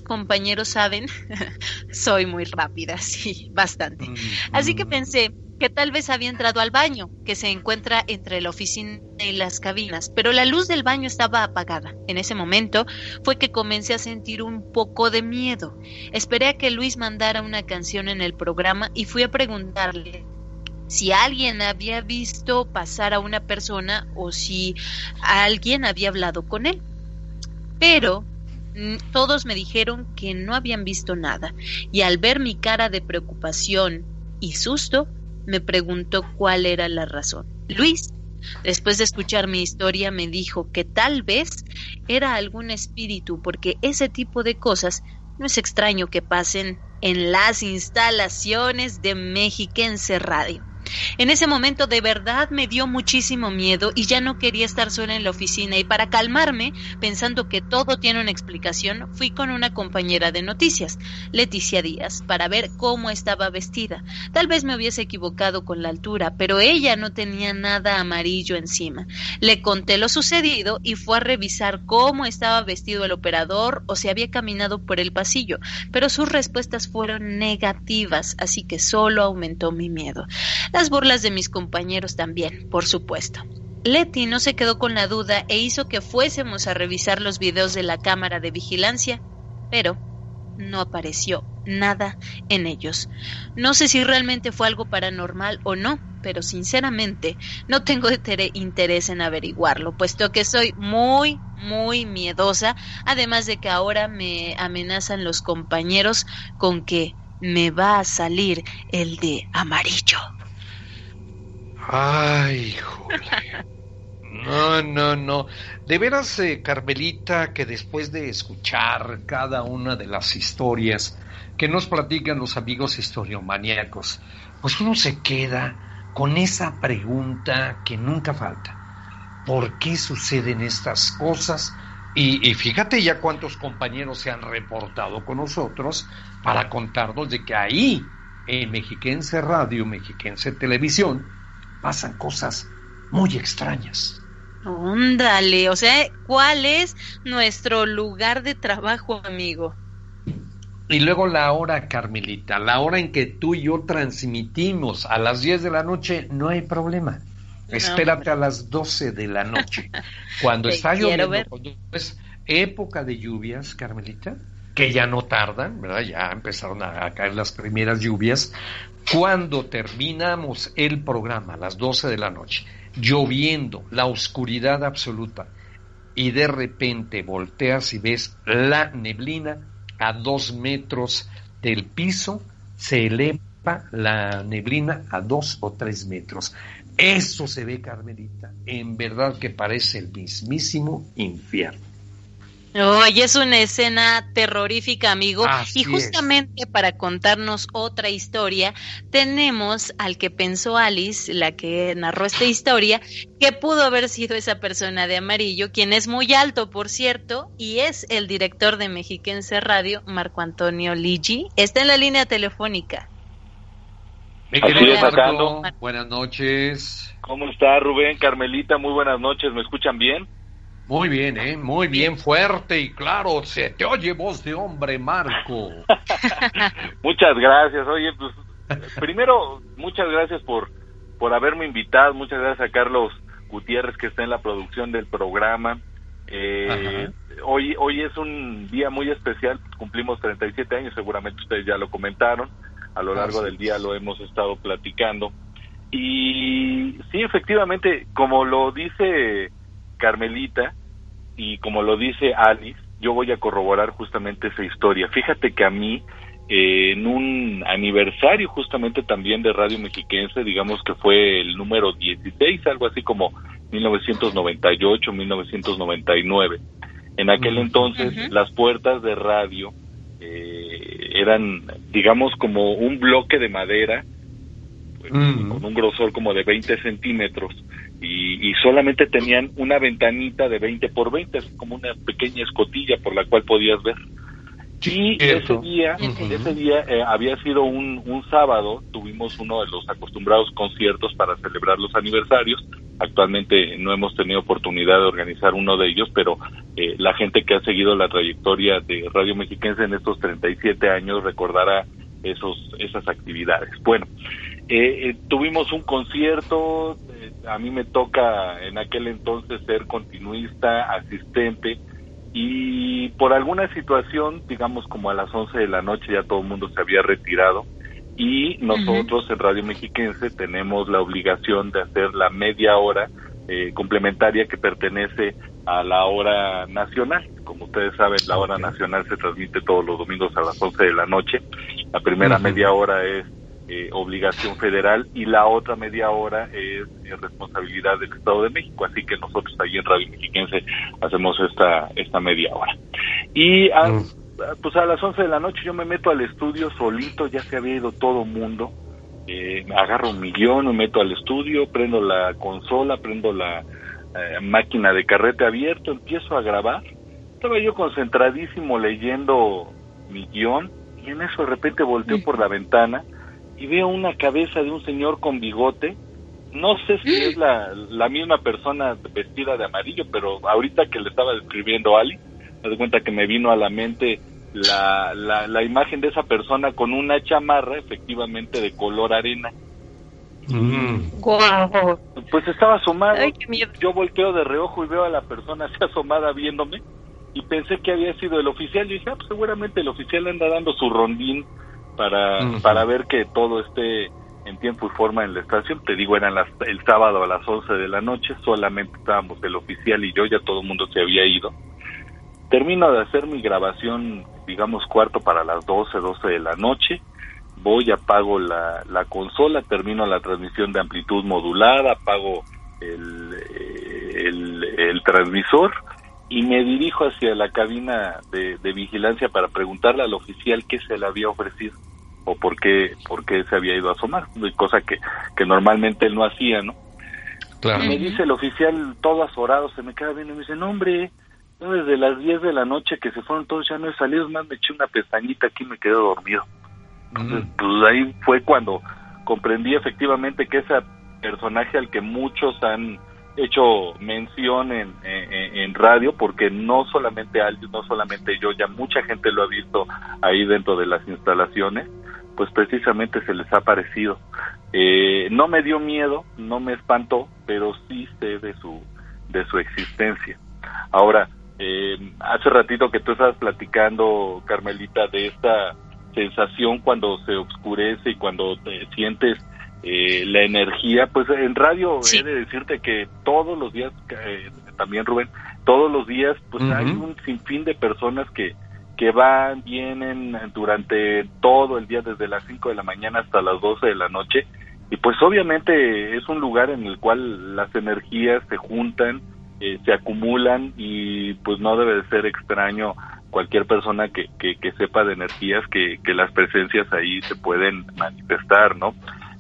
compañeros saben, (laughs) soy muy rápida, (laughs) sí, bastante. Mm, Así que mm. pensé, que tal vez había entrado al baño, que se encuentra entre la oficina y las cabinas, pero la luz del baño estaba apagada. En ese momento fue que comencé a sentir un poco de miedo. Esperé a que Luis mandara una canción en el programa y fui a preguntarle si alguien había visto pasar a una persona o si alguien había hablado con él. Pero todos me dijeron que no habían visto nada, y al ver mi cara de preocupación y susto, me preguntó cuál era la razón. Luis, después de escuchar mi historia, me dijo que tal vez era algún espíritu, porque ese tipo de cosas no es extraño que pasen en las instalaciones de Mexiquense Radio. En ese momento de verdad me dio muchísimo miedo y ya no quería estar sola en la oficina y para calmarme, pensando que todo tiene una explicación, fui con una compañera de noticias, Leticia Díaz, para ver cómo estaba vestida. Tal vez me hubiese equivocado con la altura, pero ella no tenía nada amarillo encima. Le conté lo sucedido y fue a revisar cómo estaba vestido el operador o si había caminado por el pasillo, pero sus respuestas fueron negativas, así que solo aumentó mi miedo. Las burlas de mis compañeros también, por supuesto. Leti no se quedó con la duda e hizo que fuésemos a revisar los videos de la cámara de vigilancia, pero no apareció nada en ellos. No sé si realmente fue algo paranormal o no, pero sinceramente no tengo interés en averiguarlo, puesto que soy muy, muy miedosa, además de que ahora me amenazan los compañeros con que me va a salir el de amarillo. Ay, Julia. No, no, no. De veras, eh, Carmelita, que después de escuchar cada una de las historias que nos platican los amigos historiomaníacos, pues uno se queda con esa pregunta que nunca falta. ¿Por qué suceden estas cosas? Y, y, fíjate ya cuántos compañeros se han reportado con nosotros para contarnos de que ahí, en Mexiquense Radio, Mexiquense Televisión, pasan cosas muy extrañas. Óndale, o sea, ¿cuál es nuestro lugar de trabajo, amigo? Y luego la hora, Carmelita, la hora en que tú y yo transmitimos a las 10 de la noche, no hay problema. Espérate a las 12 de la noche. (laughs) Cuando está lloviendo, cuando es época de lluvias, Carmelita, que ya no tardan, ¿verdad? Ya empezaron a, caer las primeras lluvias. Cuando terminamos el programa a las 12 de la noche, lloviendo, la oscuridad absoluta, y de repente volteas y ves la neblina a dos metros del piso, se eleva la neblina a dos o tres metros. Eso se ve, Carmelita, en verdad que parece el mismísimo infierno. Oye, es una escena terrorífica, amigo. y justamente para contarnos otra historia, tenemos al que pensó Alice, la que narró esta historia, que pudo haber sido esa persona de amarillo, quien es muy alto, por cierto, y es el director de Mexiquense Radio, Marco Antonio Ligi. Está en la línea telefónica. Buenas noches. ¿Cómo está Rubén, Carmelita? Muy buenas noches. ¿Me escuchan bien? Muy bien, ¿eh? Muy bien, fuerte y claro. Se te oye voz de hombre, Marco. (laughs) muchas gracias. Oye, pues, primero, muchas gracias por, por haberme invitado. Muchas gracias a Carlos Gutiérrez, que está en la producción del programa. Eh, hoy, hoy es un día muy especial. Cumplimos 37 años, seguramente ustedes ya lo comentaron. A lo largo del día lo hemos estado platicando. Y sí, efectivamente, como lo dice Carmelita, y como lo dice Alice, yo voy a corroborar justamente esa historia. Fíjate que a mí, eh, en un aniversario justamente también de Radio Mexiquense, digamos que fue el número 16, algo así como 1998, 1999. En aquel entonces las puertas de radio eh, eran, digamos, como un bloque de madera con un grosor como de 20 centímetros y, solamente tenían una ventanita de 20 por 20, como una pequeña escotilla por la cual podías ver. Y ese día, ese día eh, había sido un, un sábado, tuvimos uno de los acostumbrados conciertos para celebrar los aniversarios. Actualmente no hemos tenido oportunidad de organizar uno de ellos, pero eh, la gente que ha seguido la trayectoria de Radio Mexiquense en estos 37 años recordará esos, esas actividades. Bueno, eh, tuvimos un concierto, a mí me toca en aquel entonces ser continuista, asistente, y por alguna situación, digamos como a las 11 de la noche ya todo el mundo se había retirado, y nosotros en Radio Mexiquense tenemos la obligación de hacer la media hora eh, complementaria que pertenece a la hora nacional. Como ustedes saben, la hora nacional se transmite todos los domingos a las 11 de la noche. La primera media hora es eh, obligación federal y la otra media hora es, responsabilidad del Estado de México. Así que nosotros ahí en Radio Mexiquense hacemos esta, esta media hora. Y a, pues a las 11 de la noche yo me meto al estudio solito, ya se había ido todo mundo. Eh, agarro un millón, me meto al estudio, prendo la consola, prendo la eh, máquina de carrete abierto, empiezo a grabar. Estaba yo concentradísimo leyendo mi guion y en eso de repente volteo por la ventana y veo una cabeza de un señor con bigote. No sé si es la, la misma persona vestida de amarillo, pero ahorita que le estaba describiendo a Ali, me doy cuenta que me vino a la mente la, la, imagen de esa persona con una chamarra efectivamente de color arena. Mm. Pues estaba asomado. Yo volteo de reojo y veo a la persona así asomada viéndome y pensé que había sido el oficial. Y dije, ah, pues seguramente el oficial anda dando su rondín para, para ver que todo esté en tiempo y forma en la estación. Te digo, eran las, el sábado a las 11 de la noche, solamente estábamos el oficial y yo, ya todo el mundo se había ido. Termino de hacer mi grabación, digamos, cuarto para las 12, 12 de la noche. Voy, apago la, la consola, termino la transmisión de amplitud modulada, apago el, el, el transmisor y me dirijo hacia la cabina de, vigilancia para preguntarle al oficial qué se le había ofrecido o por qué, por qué se había ido a asomar, cosa que, que normalmente él no hacía, ¿no? Claro. Y me dice el oficial todo azorado, se me queda viendo y me dice, no hombre, desde las 10 de la noche que se fueron todos ya no he salido, más me eché una pestañita aquí y me quedé dormido. Entonces, pues ahí fue cuando comprendí efectivamente que esa personaje al que muchos han hecho mención en, en, radio porque no solamente alguien, no solamente yo, ya mucha gente lo ha visto ahí dentro de las instalaciones, pues precisamente se les ha parecido. Eh, no me dio miedo, no me espantó, pero sí sé de su, de su existencia. Ahora, eh, hace ratito que tú estabas platicando, Carmelita, de esta sensación cuando se oscurece y cuando te sientes eh, la energía, pues en radio he de decirte que todos los días, eh, también Rubén, todos los días pues hay un sinfín de personas que, que van, vienen durante todo el día, desde las 5 de la mañana hasta las 12 de la noche, y pues obviamente es un lugar en el cual las energías se juntan, eh, se acumulan y pues no debe de ser extraño cualquier persona que, que, sepa de energías que, que las presencias ahí se pueden manifestar, ¿no?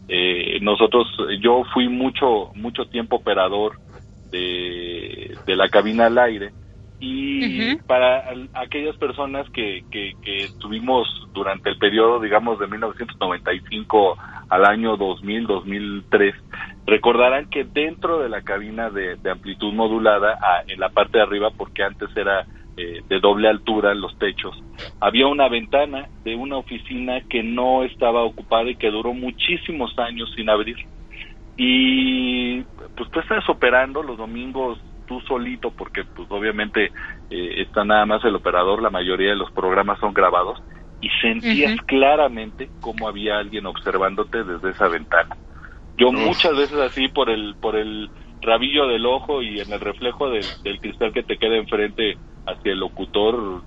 Eh, nosotros, yo fui mucho, mucho tiempo operador de, de la cabina al aire y para aquellas personas que, que, que tuvimos durante el periodo, digamos, de 1995 al año 2000, 2003, recordarán que dentro de la cabina de, amplitud modulada, en la parte de arriba, porque antes era eh, de doble altura los techos, había una ventana de una oficina que no estaba ocupada y que duró muchísimos años sin abrir. Y pues tú estás operando los domingos tú solito, porque pues obviamente eh, está nada más el operador, la mayoría de los programas son grabados, y sentías claramente cómo había alguien observándote desde esa ventana. Yo muchas veces así por el por el rabillo del ojo y en el reflejo del, cristal que te queda enfrente hacia el locutor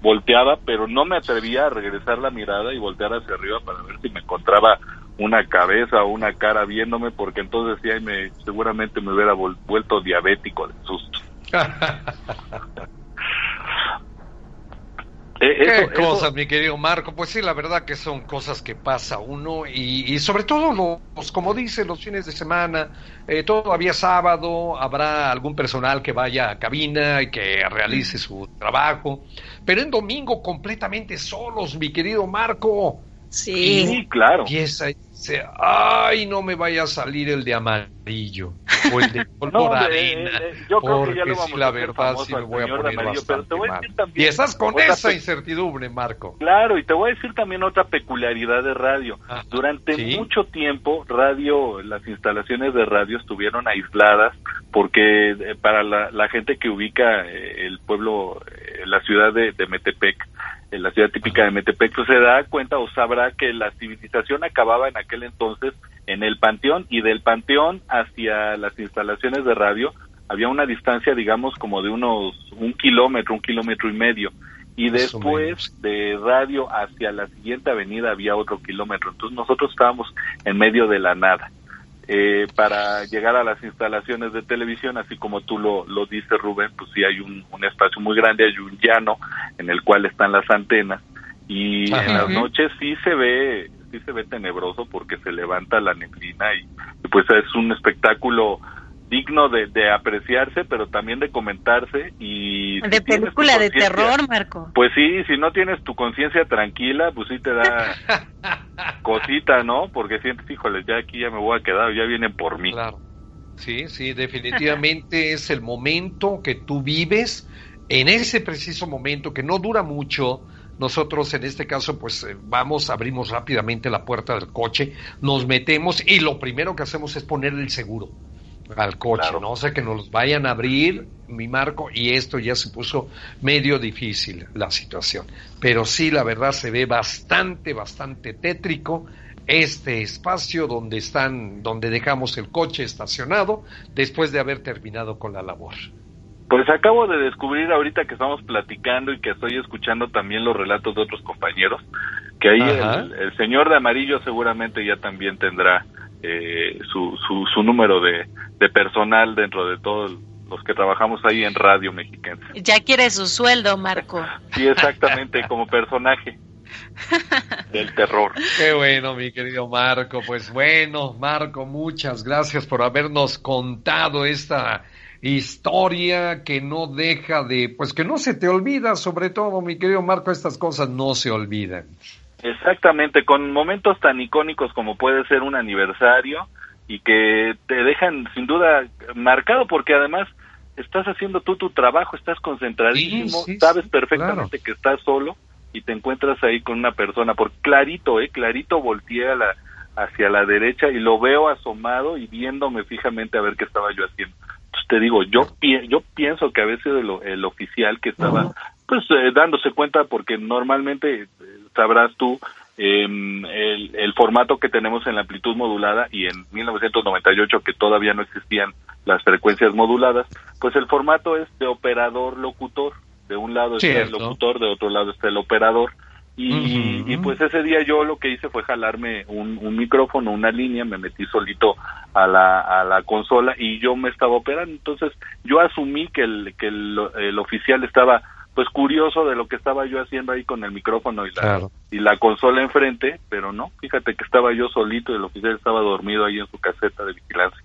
volteaba, pero no me atrevía a regresar la mirada y voltear hacia arriba para ver si me encontraba una cabeza o una cara viéndome, porque entonces sí, me, seguramente me hubiera vuelto diabético de susto. (laughs) Eh, Qué cosas, mi querido Marco. Pues sí, la verdad que son cosas que pasa uno y, sobre todo los, como dice, los fines de semana, eh, todavía sábado habrá algún personal que vaya a cabina y que realice su trabajo, pero en domingo completamente solos, mi querido Marco. Sí, sí claro. Y esa, dice, ay, no me vaya a salir el de amarillo o el de (laughs) color arena, eh, eh, yo creo que ya lo vamos la verdad sí me voy a poner amarillo, pero te voy a decir también y estás con esa incertidumbre, Marco. Claro, y te voy a decir también otra peculiaridad de radio. Durante mucho tiempo, radio, las instalaciones de radio estuvieron aisladas porque eh, para la, gente que ubica el pueblo, la ciudad de, de Metepec, en la ciudad típica de Metepec, pues se da cuenta o sabrá que la civilización acababa en aquel entonces en el panteón y del panteón hacia las instalaciones de radio había una distancia, digamos, como de unos un kilómetro, un kilómetro y medio. Y después de radio hacia la siguiente avenida había otro kilómetro. Entonces nosotros estábamos en medio de la nada. Eh, para llegar a las instalaciones de televisión, así como tú lo, lo dices, Rubén, pues sí hay un, espacio muy grande, hay un llano en el cual están las antenas y en las noches sí se ve sí se ve tenebroso porque se levanta la neblina y, pues es un espectáculo digno de, de, apreciarse, pero también de comentarse y... De película de terror, Marco. Pues sí, si no tienes tu conciencia tranquila, pues sí te da (laughs) cosita, ¿no? Porque sientes, híjole, ya aquí ya me voy a quedar, ya vienen por mí. Claro. Sí, sí, definitivamente es el momento que tú vives, en ese preciso momento que no dura mucho, nosotros en este caso pues eh, vamos, abrimos rápidamente la puerta del coche, nos metemos y lo primero que hacemos es poner el seguro al coche, no sé que nos vayan a abrir mi marco y esto ya se puso medio difícil la situación. Pero sí, la verdad se ve bastante, bastante tétrico este espacio donde están, donde dejamos el coche estacionado después de haber terminado con la labor. Pues acabo de descubrir ahorita que estamos platicando y que estoy escuchando también los relatos de otros compañeros, que ahí el, señor de amarillo seguramente ya también tendrá eh, su, su, número de, de personal dentro de todos los que trabajamos ahí en Radio Mexicana. Ya quiere su sueldo, Marco. (laughs) Sí, exactamente, como personaje (laughs) del terror. Qué bueno, mi querido Marco. Pues bueno, Marco, muchas gracias por habernos contado esta historia que no deja de, pues que no se te olvida, sobre todo, mi querido Marco, estas cosas no se olvidan. Exactamente, con momentos tan icónicos como puede ser un aniversario y que te dejan sin duda marcado porque además estás haciendo tú tu trabajo, estás concentradísimo, sabes perfectamente que estás solo y te encuentras ahí con una persona, por clarito, eh, clarito volteé a la, hacia la derecha y lo veo asomado y viéndome fijamente a ver qué estaba yo haciendo. Entonces te digo, yo yo pienso que a veces el, el oficial que estaba pues eh, dándose cuenta porque normalmente eh, sabrás tú Em, el, formato que tenemos en la amplitud modulada y en 1998 que todavía no existían las frecuencias moduladas, pues el formato es de operador locutor. De un lado está el locutor, de otro lado está el operador. Y, pues ese día yo lo que hice fue jalarme un, micrófono, una línea, me metí solito a la, a la consola y yo me estaba operando. Entonces yo asumí que el, que el oficial estaba pues curioso de lo que estaba yo haciendo ahí con el micrófono y la, y la consola enfrente, pero no, fíjate que estaba yo solito y el oficial estaba dormido ahí en su caseta de vigilancia.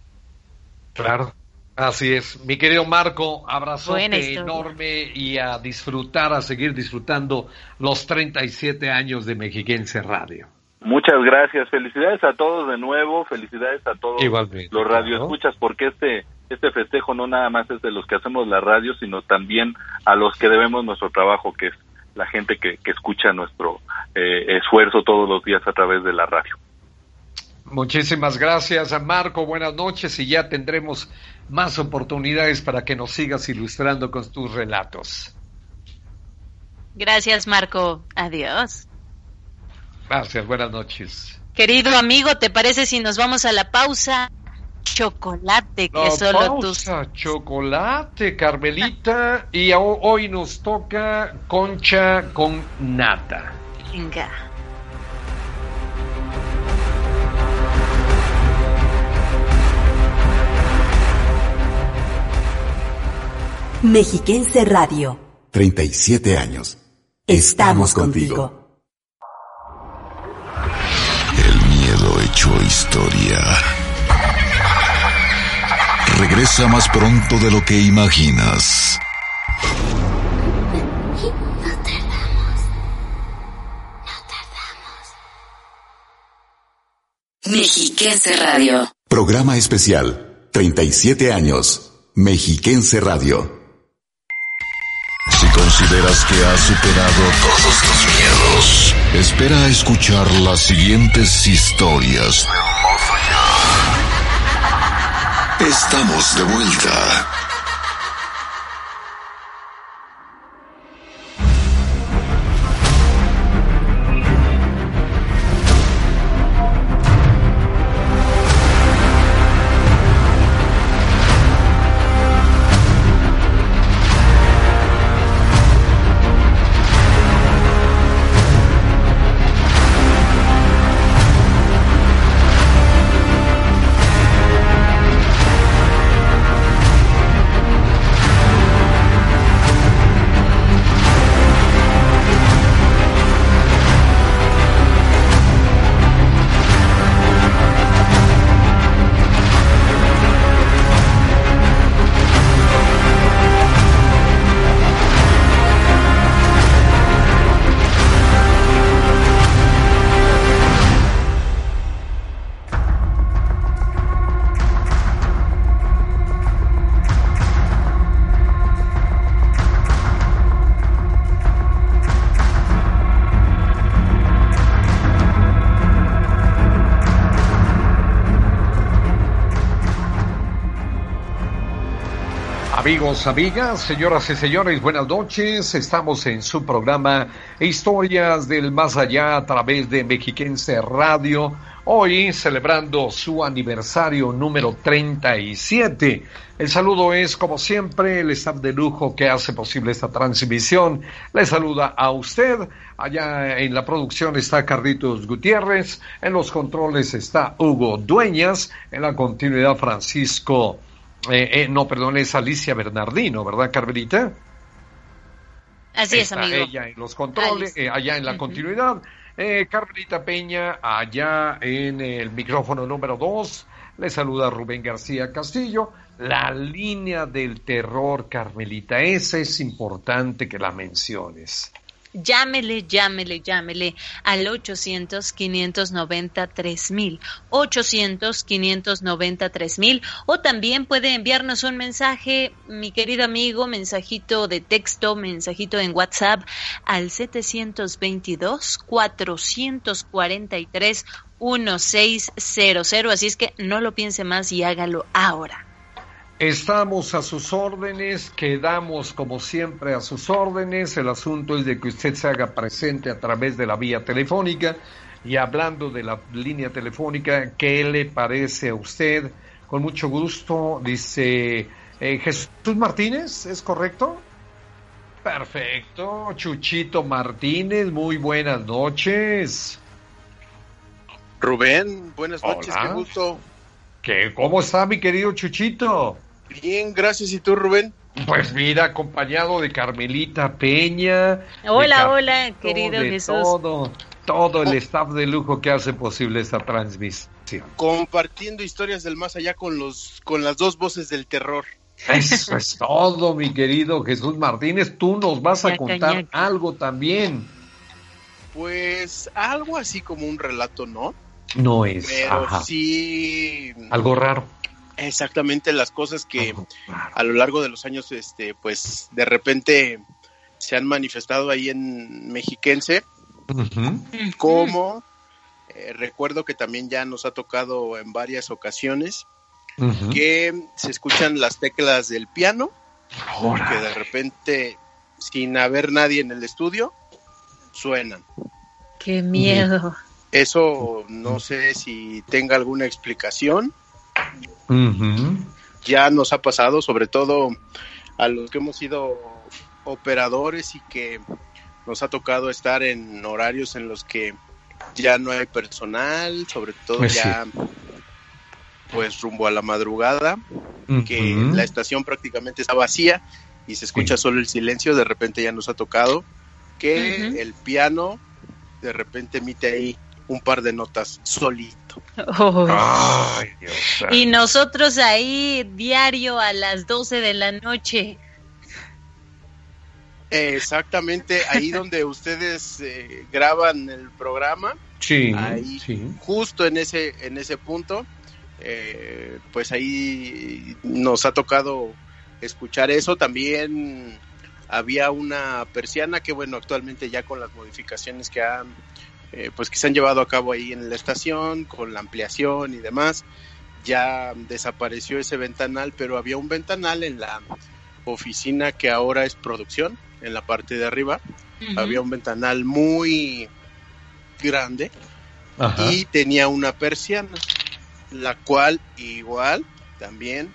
Claro, así es. Mi querido Marco, abrazo enorme y a disfrutar, a seguir disfrutando los 37 años de Mexiquense Radio. Muchas gracias, felicidades a todos de nuevo, felicidades a todos los radioescuchas, porque este este festejo no nada más es de los que hacemos la radio, sino también a los que debemos nuestro trabajo, que es la gente que, escucha nuestro eh, esfuerzo todos los días a través de la radio. Muchísimas gracias, Marco. Buenas noches y ya tendremos más oportunidades para que nos sigas ilustrando con tus relatos. Gracias, Marco. Adiós. Gracias, buenas noches. Querido amigo, ¿te parece si nos vamos a la pausa? chocolate que solo tú. Chocolate, Carmelita. Y hoy nos toca concha con nata. Venga. Mexiquense Radio. 37 años. Estamos, contigo. El miedo hecho historia regresa más pronto de lo que imaginas. No tardamos. No tardamos. Mexiquense Radio. Programa especial. 37 años. Mexiquense Radio. Si consideras que has superado todos tus miedos, espera a escuchar las siguientes historias Estamos de vuelta. Amigos, amigas, señoras y señores, buenas noches. Estamos en su programa Historias del Más Allá a través de Mexiquense Radio. Hoy celebrando su aniversario número 37. El saludo es, como siempre, el staff de lujo que hace posible esta transmisión. Le saluda a usted. Allá en la producción está Carlitos Gutiérrez. En los controles está Hugo Dueñas. En la continuidad, Francisco. Eh, eh, no, perdón, es Alicia Bernardino, ¿verdad, Carmelita? Así es, amigo. Ella en los controles, eh, allá en la continuidad. Carmelita Peña, allá en el micrófono número 2. Le saluda Rubén García Castillo. La línea del terror, Carmelita, esa es importante que la menciones. Llámele, llámele, llámele al 800-590-3000, 800-590-3000 o también puede enviarnos un mensaje, mi querido amigo, mensajito de texto, mensajito en WhatsApp al 722-443 1600. Así es que no lo piense más y hágalo ahora. Estamos a sus órdenes, quedamos como siempre a sus órdenes. El asunto es de que usted se haga presente a través de la vía telefónica. Y hablando de la línea telefónica, ¿qué le parece a usted? Con mucho gusto, dice eh, Jesús Martínez, ¿es correcto? Perfecto, Chuchito Martínez, muy buenas noches. Rubén, buenas noches, qué gusto. ¿Qué, ¿Cómo está mi querido Chuchito? Bien, gracias. ¿Y tú, Rubén? Pues mira, acompañado de Carmelita Peña. Hola, hola, querido Jesús. Todo, todo el staff de lujo que hace posible esta transmisión. Compartiendo historias del más allá con los, con las dos voces del terror. Eso es todo, mi querido Jesús Martínez. Tú nos vas a contar algo también. Pues algo así como un relato, ¿no? No es. Pero sí. Algo raro. Exactamente las cosas que a lo largo de los años, este, pues de repente se han manifestado ahí en Mexiquense, como eh, recuerdo que también ya nos ha tocado en varias ocasiones que se escuchan las teclas del piano, que de repente, sin haber nadie en el estudio, suenan. Qué miedo. Eso no sé si tenga alguna explicación ya nos ha pasado, sobre todo a los que hemos sido operadores y que nos ha tocado estar en horarios en los que ya no hay personal, sobre todo pues ya pues rumbo a la madrugada, que la estación prácticamente está vacía y se escucha solo el silencio, de repente ya nos ha tocado que el piano de repente emite ahí un par de notas solito. Y nosotros ahí diario a las 12 de la noche. Exactamente, ahí (laughs) donde ustedes eh, graban el programa. Sí, ahí, justo en ese, en ese punto, eh, pues ahí nos ha tocado escuchar eso. También había una persiana que, bueno, actualmente ya con las modificaciones que han eh, pues que se han llevado a cabo ahí en la estación con la ampliación y demás. Ya desapareció ese ventanal, pero había un ventanal en la oficina que ahora es producción, en la parte de arriba. Había un ventanal muy grande y tenía una persiana, la cual igual también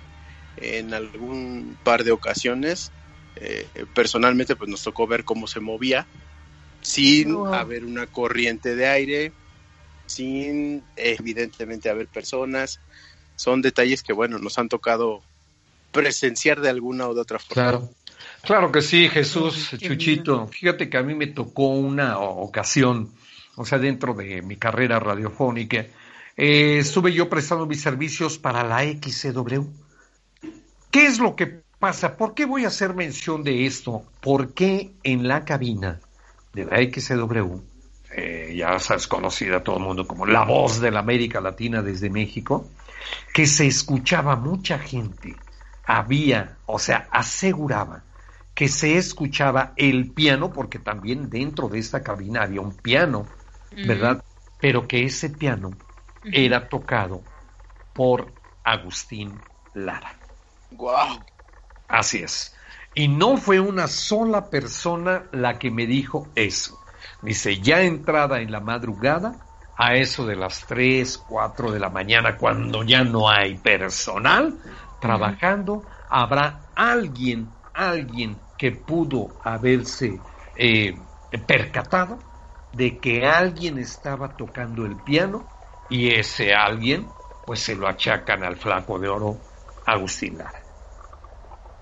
en algún par de ocasiones eh, personalmente pues nos tocó ver cómo se movía sin haber una corriente de aire, sin evidentemente haber personas. Son detalles que, bueno, nos han tocado presenciar de alguna o de otra forma. Claro, claro que sí, Jesús, Chuchito. Fíjate que a mí me tocó una ocasión, o sea, dentro de mi carrera radiofónica, eh, estuve yo prestando mis servicios para la XCW. ¿Qué es lo que pasa? ¿Por qué voy a hacer mención de esto? ¿Por qué en la cabina de la XW, eh, ya es conocida todo el mundo como la voz de la América Latina desde México, que se escuchaba mucha gente, había, o sea, aseguraba que se escuchaba el piano, porque también dentro de esta cabina había un piano, ¿verdad? Pero que ese piano era tocado por Agustín Lara. ¡Guau! Así es. Y no fue una sola persona la que me dijo eso. Dice, ya entrada en la madrugada, a eso de las 3, 4 de la mañana, cuando ya no hay personal trabajando, habrá alguien, alguien que pudo haberse eh, percatado de que alguien estaba tocando el piano y ese alguien, pues se lo achacan al flaco de oro Agustín Lara.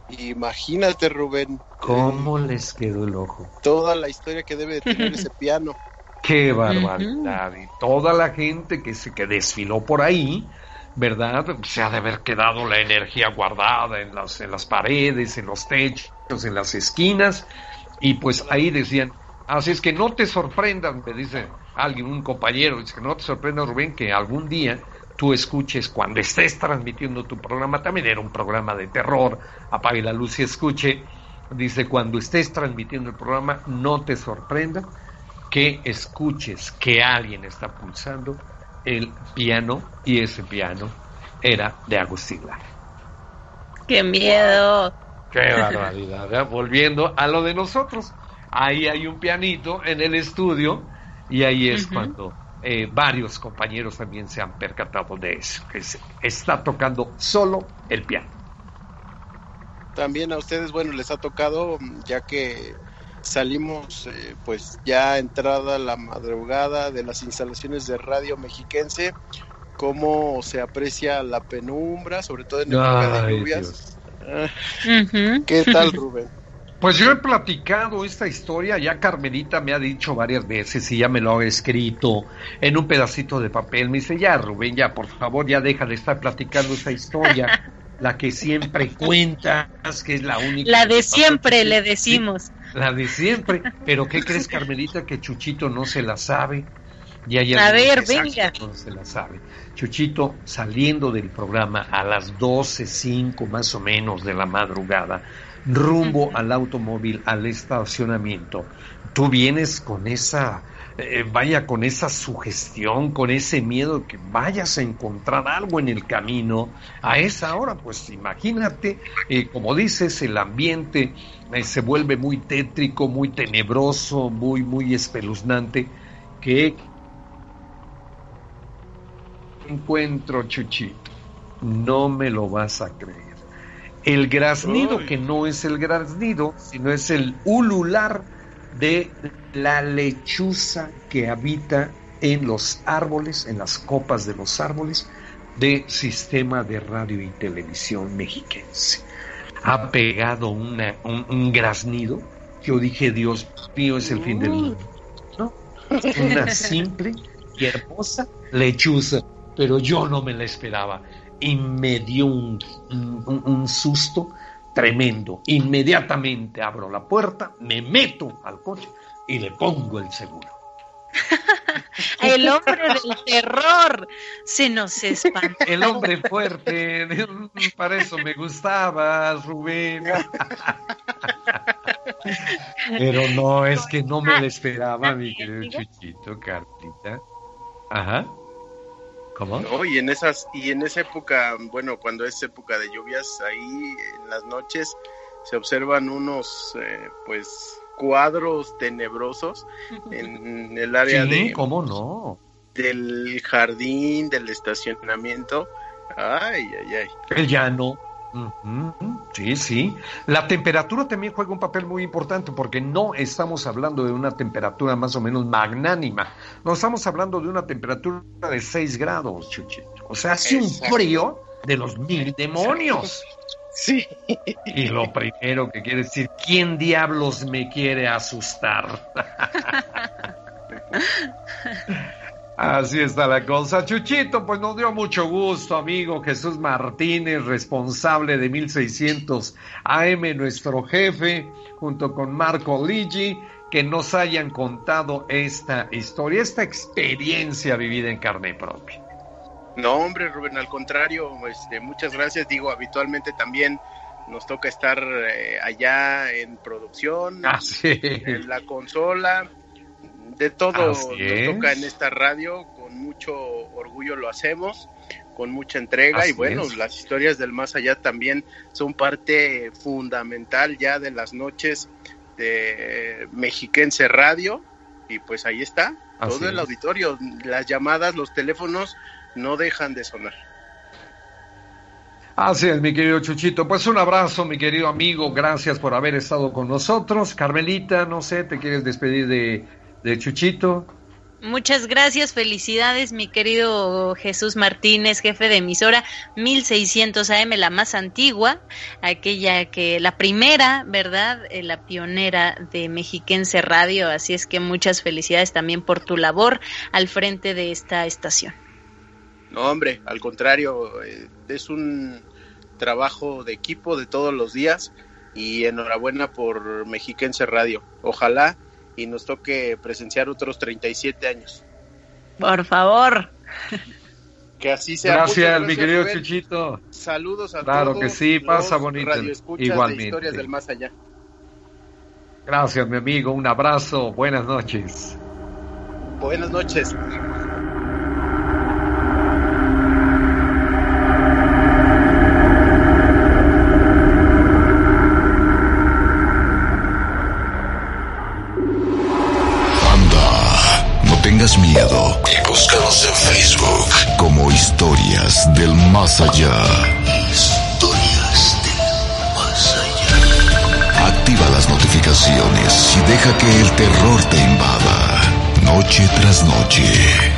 Imagínate, Rubén. ¿Cómo les quedó el ojo? Toda la historia que debe tener ese piano. Qué barbaridad. Y toda la gente que se que desfiló por ahí, ¿verdad? Se ha de haber quedado la energía guardada en las, en las paredes, en los techos, en las esquinas. Y pues ahí decían, Así es que no te sorprendas, me dice alguien, un compañero, dice que no te sorprendas, Rubén, que algún día tú escuches cuando estés transmitiendo tu programa, también era un programa de terror, apague la luz y escuche, dice, cuando estés transmitiendo el programa, no te sorprenda que escuches que alguien está pulsando el piano y ese piano era de Agustín Lara. ¡Qué miedo! ¡Qué barbaridad! ¿eh? Volviendo a lo de nosotros, ahí hay un pianito en el estudio y ahí es cuando eh, varios compañeros también se han percatado de eso, que se está tocando solo el piano. También a ustedes, bueno, les ha tocado, ya que salimos eh, pues ya entrada la madrugada de las instalaciones de Radio Mexiquense, cómo se aprecia la penumbra, sobre todo en época de lluvias. ¿Qué tal, Rubén? Pues yo he platicado esta historia, ya Carmelita me ha dicho varias veces y ya me lo ha escrito en un pedacito de papel. Me dice, ya Rubén, ya por favor, ya deja de estar platicando esta historia, (laughs) la que siempre cuentas, que es la única. La de siempre, le decimos. la de siempre. Pero ¿qué crees, Carmelita, que Chuchito no se la sabe? Ya, ya a ver, venga. No se la sabe. Chuchito saliendo del programa a las 12.05 más o menos de la madrugada rumbo al automóvil, al estacionamiento. Tú vienes con esa, eh, vaya, con esa sugestión, con ese miedo que vayas a encontrar algo en el camino. A esa hora, pues imagínate, eh, como dices, el ambiente eh, se vuelve muy tétrico, muy tenebroso, muy, muy espeluznante. que encuentro, Chuchito? No me lo vas a creer. El graznido, que no es el graznido, sino es el ulular de la lechuza que habita en los árboles, en las copas de los árboles de sistema de radio y televisión mexiquense. Ha pegado una, un, graznido. Yo dije, Dios mío, es el fin del mundo. ¿no? Una simple y hermosa lechuza, pero yo no me la esperaba y me dio un, un, susto tremendo. Inmediatamente abro la puerta, me meto al coche y le pongo el seguro. (laughs) el hombre del terror se nos espanta. (laughs) El hombre fuerte, (laughs) para eso me gustaba, Rubén. Pero no, es que no me lo esperaba, mi querido Chuchito, Cartita. Ajá. ¿Cómo? y en esas y en esa época, bueno, cuando es época de lluvias, ahí en las noches se observan unos, eh, pues, cuadros tenebrosos en el área de. ¿Cómo no? Del jardín, del estacionamiento. Ay, ay, ay. El llano. Sí, sí. La temperatura también juega un papel muy importante porque no estamos hablando de una temperatura más o menos magnánima. No estamos hablando de una temperatura de 6 grados, Chuchito. O sea, hace un frío de los mil demonios. Sí. Y lo primero que quiere decir, ¿quién diablos me quiere asustar? (laughs) Así está la cosa. Chuchito, pues nos dio mucho gusto, amigo Jesús Martínez, responsable de 1600 AM, nuestro jefe, junto con Marco Ligi, que nos hayan contado esta historia, esta experiencia vivida en carne propia. No, hombre, Rubén, al contrario, este, muchas gracias. Digo, habitualmente también nos toca estar eh, allá en producción, en la consola de todo nos toca en esta radio, con mucho orgullo lo hacemos, con mucha entrega y bueno, las historias del más allá también son parte fundamental ya de las noches de Mexiquense Radio y pues ahí está, todo el auditorio, las llamadas, los teléfonos no dejan de sonar. Así es, mi querido Chuchito. Pues un abrazo, mi querido amigo. Gracias por haber estado con nosotros. Carmelita, no sé, ¿te quieres despedir de de Chuchito. Muchas gracias, felicidades mi querido Jesús Martínez, jefe de emisora 1600 AM, la más antigua, aquella que, la primera, ¿verdad? Eh, la pionera de Mexiquense Radio, así es que muchas felicidades también por tu labor al frente de esta estación. No, hombre, al contrario, eh, es un trabajo de equipo de todos los días y enhorabuena por Mexiquense Radio. Ojalá y nos toque presenciar otros 37 años. Por favor. Que así sea. Gracias, mi querido Chuchito. Saludos a claro todos. que sí, pasa bonito. Igualmente. De historias del más allá. Gracias, mi amigo. Un abrazo. Buenas noches. Buenas noches. Tengas miedo y búscanos en Facebook como Historias del Más Allá. Historias del Más Allá. Activa las notificaciones y deja que el terror te invada, noche tras noche.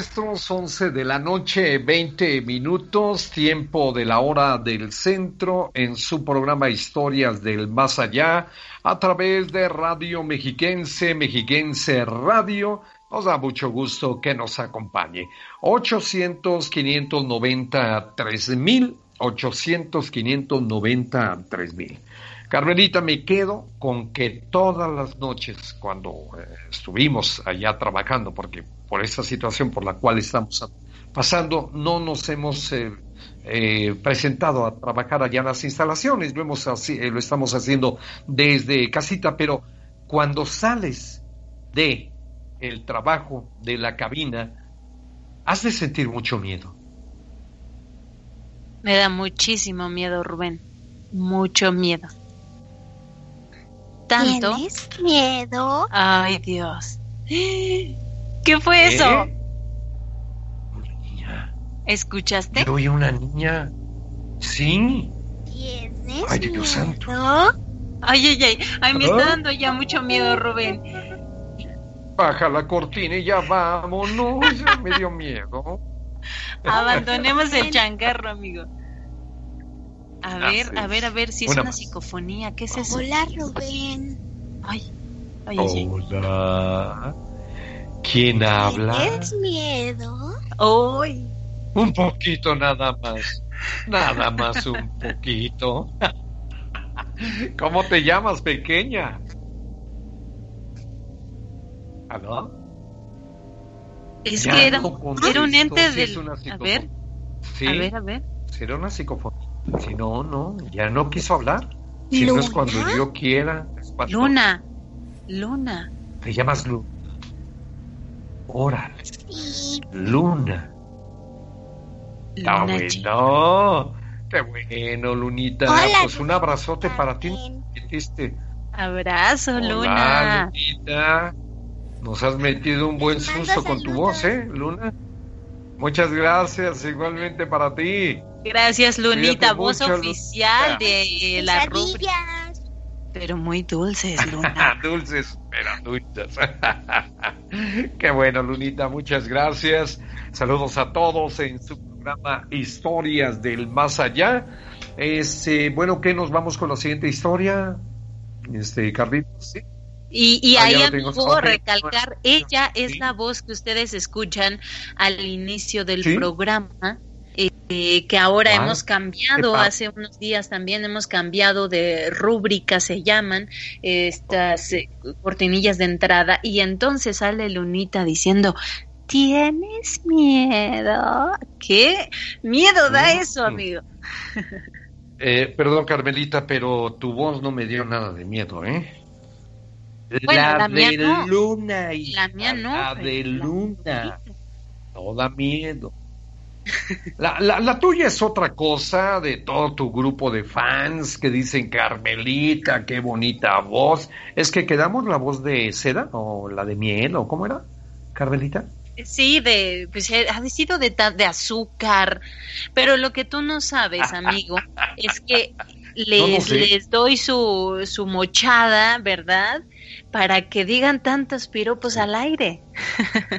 Amigos nuestros, 11 de la noche, 20 minutos, tiempo de la hora del centro, en su programa Historias del Más Allá, a través de Radio Mexiquense, Mexiquense Radio. Nos da mucho gusto que nos acompañe. 800 593 mil, 800 593 mil. Carmelita, me quedo con que todas las noches, cuando eh, estuvimos allá trabajando, porque por esta situación por la cual estamos pasando, no nos hemos eh, eh, presentado a trabajar allá en las instalaciones, lo, hemos lo estamos haciendo desde casita, pero cuando sales de el trabajo de la cabina, has de sentir mucho miedo. Me da muchísimo miedo, Rubén. Mucho miedo tanto. ¿Tienes miedo? Ay, Dios. ¿Qué fue eso? Una niña. ¿Escuchaste? Yo oí una niña. Sí. ¿Tienes Ay, Dios miedo? santo. Ay, ay, ay. Ay, me ¿Ah? está dando ya mucho miedo, Rubén. Baja la cortina y ya vámonos. Ya me dio miedo. Abandonemos el changarro, amigo. A ver, Así a ver, a ver si es Una psicofonía. ¿Qué es eso? Hola, Rubén. Ay, ay. Hola. ¿Quién habla? ¿Tienes miedo? Ay. Un poquito nada más. Nada más un poquito. (laughs) ¿Cómo te llamas, pequeña? ¿Aló? Es Ya que era, no era un ente del... una A ver, Sí, a ver, a ver. será una psicofonía. Si no, no, ya no quiso hablar. Si no es cuando yo quiera. cuando- Luna, Luna. Te llamas Luna. Órale, Sí. Luna. Está bueno. Qué bueno, Lunita. Hola, pues un abrazote para ti. Metiste. Abrazo, Hola, Luna. Lunita. Nos has metido un buen susto con tu voz, ¿eh, Luna? Muchas gracias, igualmente para ti. Gracias, Lunita, voz mucho, oficial Lunita. de la. Quesadillas. Pero muy dulces, Luna. (laughs) dulces, pero dulces. (laughs) Qué bueno, Lunita, muchas gracias. Saludos a todos en su programa Historias del Más Allá. Este, bueno, ¿qué nos vamos con la siguiente historia? Este, Carlitos, ¿sí? Y, y Ah, ahí, tengo. amigo, recalcar, ella es Sí. la voz que ustedes escuchan al inicio del Sí. programa, eh, que ahora Wow. hemos cambiado, hace unos días también hemos cambiado de rúbrica, se llaman estas eh, cortinillas de entrada, y entonces sale Lunita diciendo, ¿tienes miedo? ¿Qué miedo da Mm. eso, amigo? (laughs) Eh, perdón, Carmelita, pero tu voz no me dio nada de miedo, ¿eh? la, de Luna y la mía no. La de Luna. No da miedo. La, la, tuya es otra cosa de todo tu grupo de fans que dicen Carmelita, qué bonita voz. ¿Es que quedamos la voz de seda o la de miel o cómo era, Carmelita? Sí, de, pues eh, ha sido de, de azúcar, pero lo que tú no sabes, (laughs) amigo, es que les, les doy su, su mochada, ¿verdad? Para que digan tantos piropos al aire.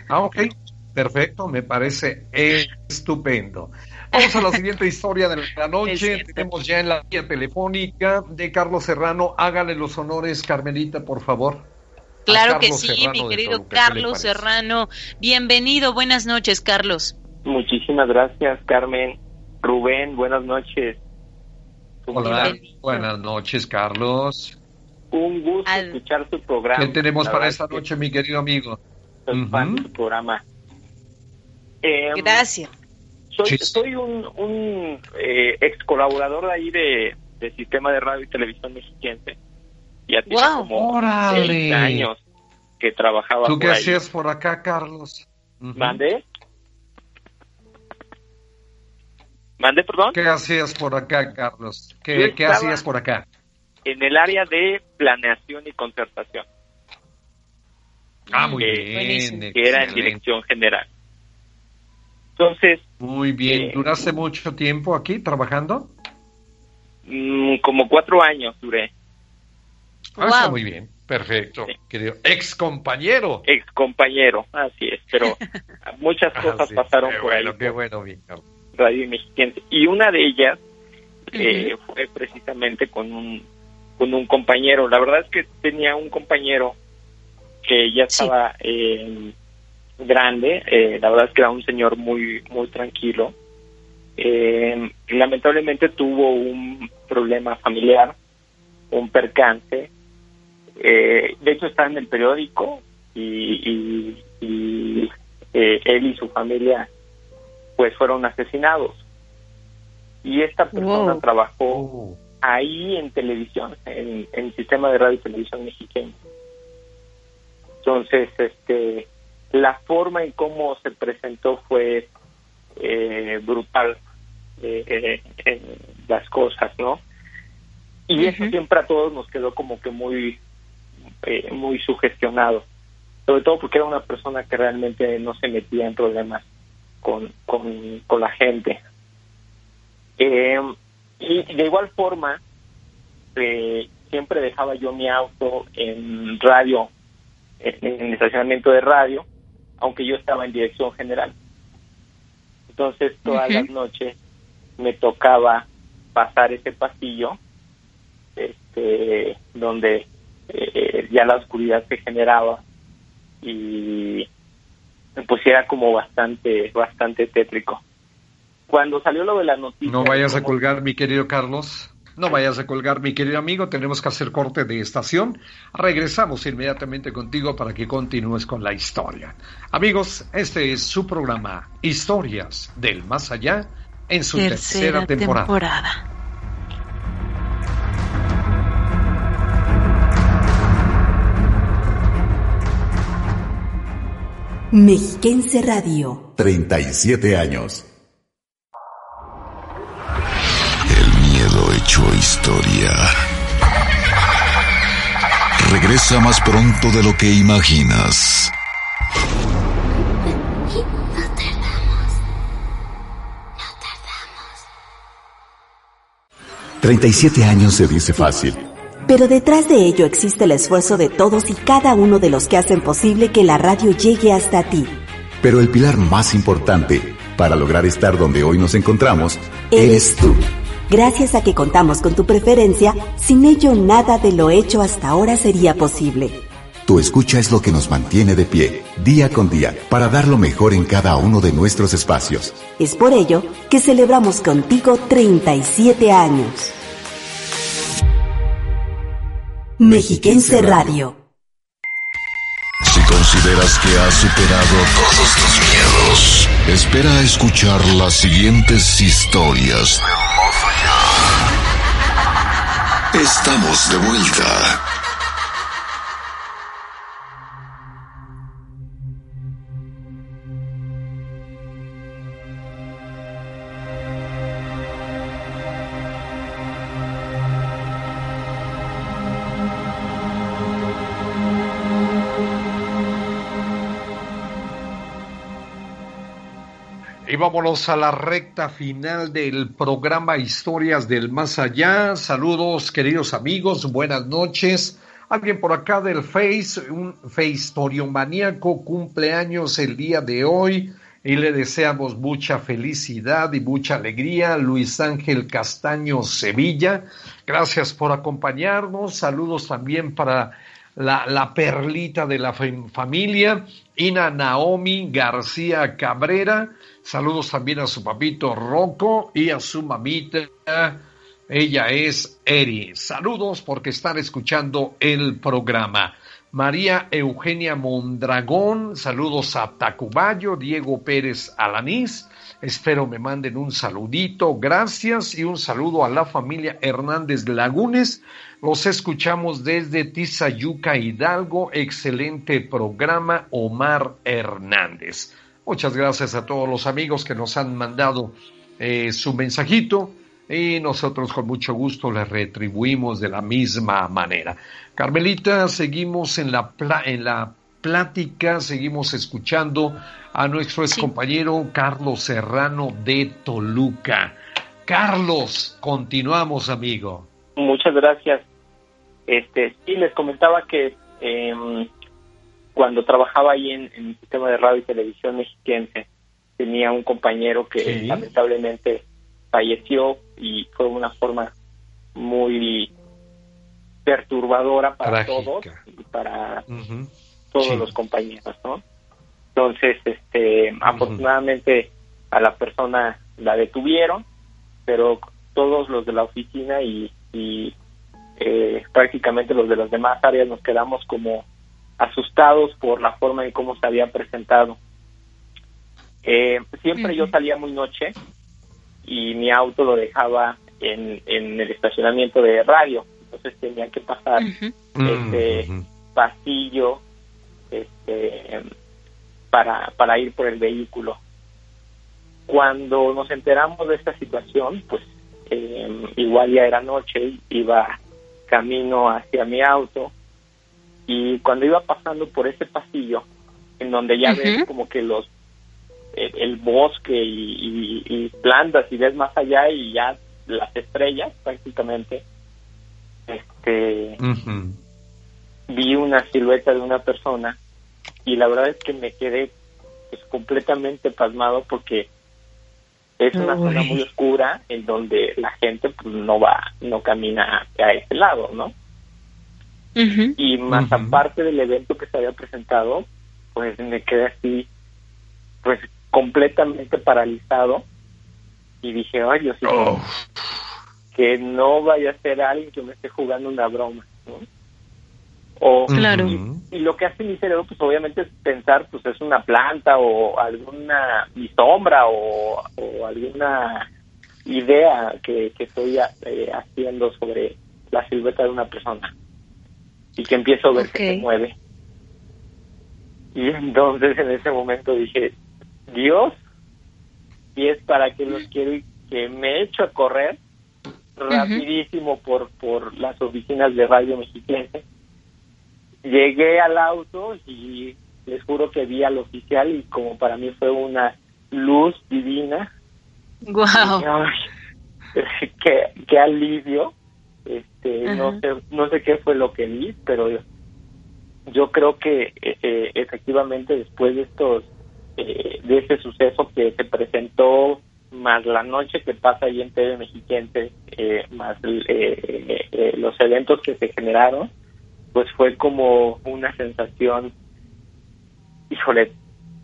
Ah, ok. (laughs) Perfecto, me parece estupendo. Vamos a la siguiente historia de la (laughs) noche. Tenemos ya en la vía telefónica de Carlos Serrano. Hágale los honores, Carmelita, por favor. Claro que sí, mi querido Carlos Serrano. Bienvenido, buenas noches, Carlos. Muchísimas gracias, Carmen. Rubén, buenas noches. Hola, buenas noches, Carlos. Un gusto escuchar su programa. ¿Qué tenemos para esta noche, mi querido amigo? Soy su programa. Em, Gracias. Soy, soy un, un eh, ex colaborador de ahí de, del sistema de radio y televisión mexiquense. Ya tiene como años que trabajaba ¿Tú qué hacías por acá, Carlos? ¿Mande? ¿Mande, perdón? ¿Qué hacías por acá, Carlos? ¿Qué, ¿qué hacías por acá? En el área de planeación y concertación. Ah, muy bien. Que era en dirección general. Entonces. Muy bien. Eh, ¿Duraste mucho tiempo aquí trabajando? Mm, como cuatro años duré. Ah, está muy bien. Perfecto, querido. Ex compañero. Ex compañero, así es. Pero (laughs) muchas ah, cosas pasaron por bueno, ahí. Qué bueno, Víctor. Radio Mexiquense. Y una de ellas eh, fue precisamente con un, con un compañero. La verdad es que tenía un compañero que ya estaba eh, grande, eh, la verdad es que era un señor muy, muy tranquilo. Eh, lamentablemente tuvo un problema familiar, un percance. Eh, de hecho está en el periódico y, él y su familia pues fueron asesinados. Y esta persona trabajó oh. ahí en televisión, en, en, el sistema de radio y televisión mexicano. Entonces, este, la forma en cómo se presentó fue eh, brutal eh, en las cosas, ¿no? Y eso siempre a todos nos quedó como que muy, eh, muy sugestionado, sobre todo porque era una persona que realmente no se metía en problemas con, con, con la gente. y de igual forma, siempre dejaba yo mi auto en radio, en el estacionamiento de radio, aunque yo estaba en dirección general. Entonces todas las noches me tocaba pasar ese pasillo este, donde eh, ya la oscuridad se generaba y pues era como bastante bastante tétrico. Cuando salió lo de la noticia... No vayas a colgar, mi querido Carlos. No vayas a colgar, mi querido amigo, tenemos que hacer corte de estación. Regresamos inmediatamente contigo para que continúes con la historia. Amigos, este es su programa Historias del Más Allá en su tercera, temporada. temporada. Mexiquense Radio. 37 años. Historia. Regresa más pronto de lo que imaginas. No tardamos. No tardamos. 37 años se dice fácil. Pero detrás de ello existe el esfuerzo de todos y cada uno de los que hacen posible que la radio llegue hasta ti. Pero el pilar más importante para lograr estar donde hoy nos encontramos eres tú. Gracias a que contamos con tu preferencia, sin ello nada de lo hecho hasta ahora sería posible. Tu escucha es lo que nos mantiene de pie, día con día, para dar lo mejor en cada uno de nuestros espacios. Es por ello que celebramos contigo 37 años. Mexiquense Radio. Si consideras que has superado todos tus miedos, espera a escuchar las siguientes historias Estamos de vuelta. Vámonos a la recta final del programa Historias del Más Allá. Saludos, queridos amigos, buenas noches. Alguien por acá del Face, un maníaco, cumpleaños el día de hoy y le deseamos mucha felicidad y mucha alegría. Luis Ángel Castaño Sevilla, gracias por acompañarnos. Saludos también para la, la perlita de la familia, Ina Naomi García Cabrera. Saludos también a su papito Rocco y a su mamita. Ella es Eri. Saludos porque están escuchando el programa. María Eugenia Mondragón, saludos a Tacubayo, Diego Pérez Alanís, espero me manden un saludito, gracias y un saludo a la familia Hernández Lagunes, los escuchamos desde Tizayuca Hidalgo, excelente programa Omar Hernández. Muchas gracias a todos los amigos que nos han mandado eh, su mensajito y nosotros con mucho gusto les retribuimos de la misma manera. Carmelita, seguimos en la, en la plática, seguimos escuchando a nuestro ex compañero Carlos Serrano de Toluca. Carlos, continuamos, amigo. Muchas gracias. Este, sí, les comentaba que eh, cuando trabajaba ahí en, el sistema de radio y televisión mexiquense, tenía un compañero que lamentablemente falleció y fue una forma muy perturbadora para todos y para todos los compañeros, ¿no? Entonces, este, afortunadamente a la persona la detuvieron, pero todos los de la oficina y, y eh, prácticamente los de las demás áreas nos quedamos como asustados por la forma en cómo se había presentado. Eh, siempre yo salía muy noche y mi auto lo dejaba en, el estacionamiento de radio, entonces tenía que pasar este pasillo este, para, para ir por el vehículo. Cuando nos enteramos de esta situación, pues eh, igual ya era noche, iba camino hacia mi auto y cuando iba pasando por ese pasillo, en donde ya ves como que los el, bosque y, plantas y ves más allá y ya las estrellas prácticamente, este vi una silueta de una persona y la verdad es que me quedé pues, completamente pasmado porque es una zona muy oscura en donde la gente pues no va, no camina hacia ese lado, ¿no? Y más aparte del evento que se había presentado, pues me quedé así, pues completamente paralizado y dije, ay Dios mío, oh. que no vaya a ser alguien que me esté jugando una broma, ¿no? O, claro. Y, lo que hace mi cerebro, pues obviamente es pensar, pues es una planta o alguna mi sombra o, alguna idea que, que estoy eh, haciendo sobre la silueta de una persona y que empiezo a ver que se mueve. Y entonces en ese momento dije, Dios, y es para que los quiero y que me echo a correr rapidísimo por, por las oficinas de Radio Mexiquense. Llegué al auto y les juro que vi al oficial y como para mí fue una luz divina. Wow. (laughs) qué, qué alivio este, no sé, no sé qué fue lo que vi, pero yo creo que eh, eh, efectivamente después de estos, eh, de ese suceso que se presentó, más la noche que pasa ahí en TV Mexiquense, más los eventos que se generaron, pues fue como una sensación, híjole,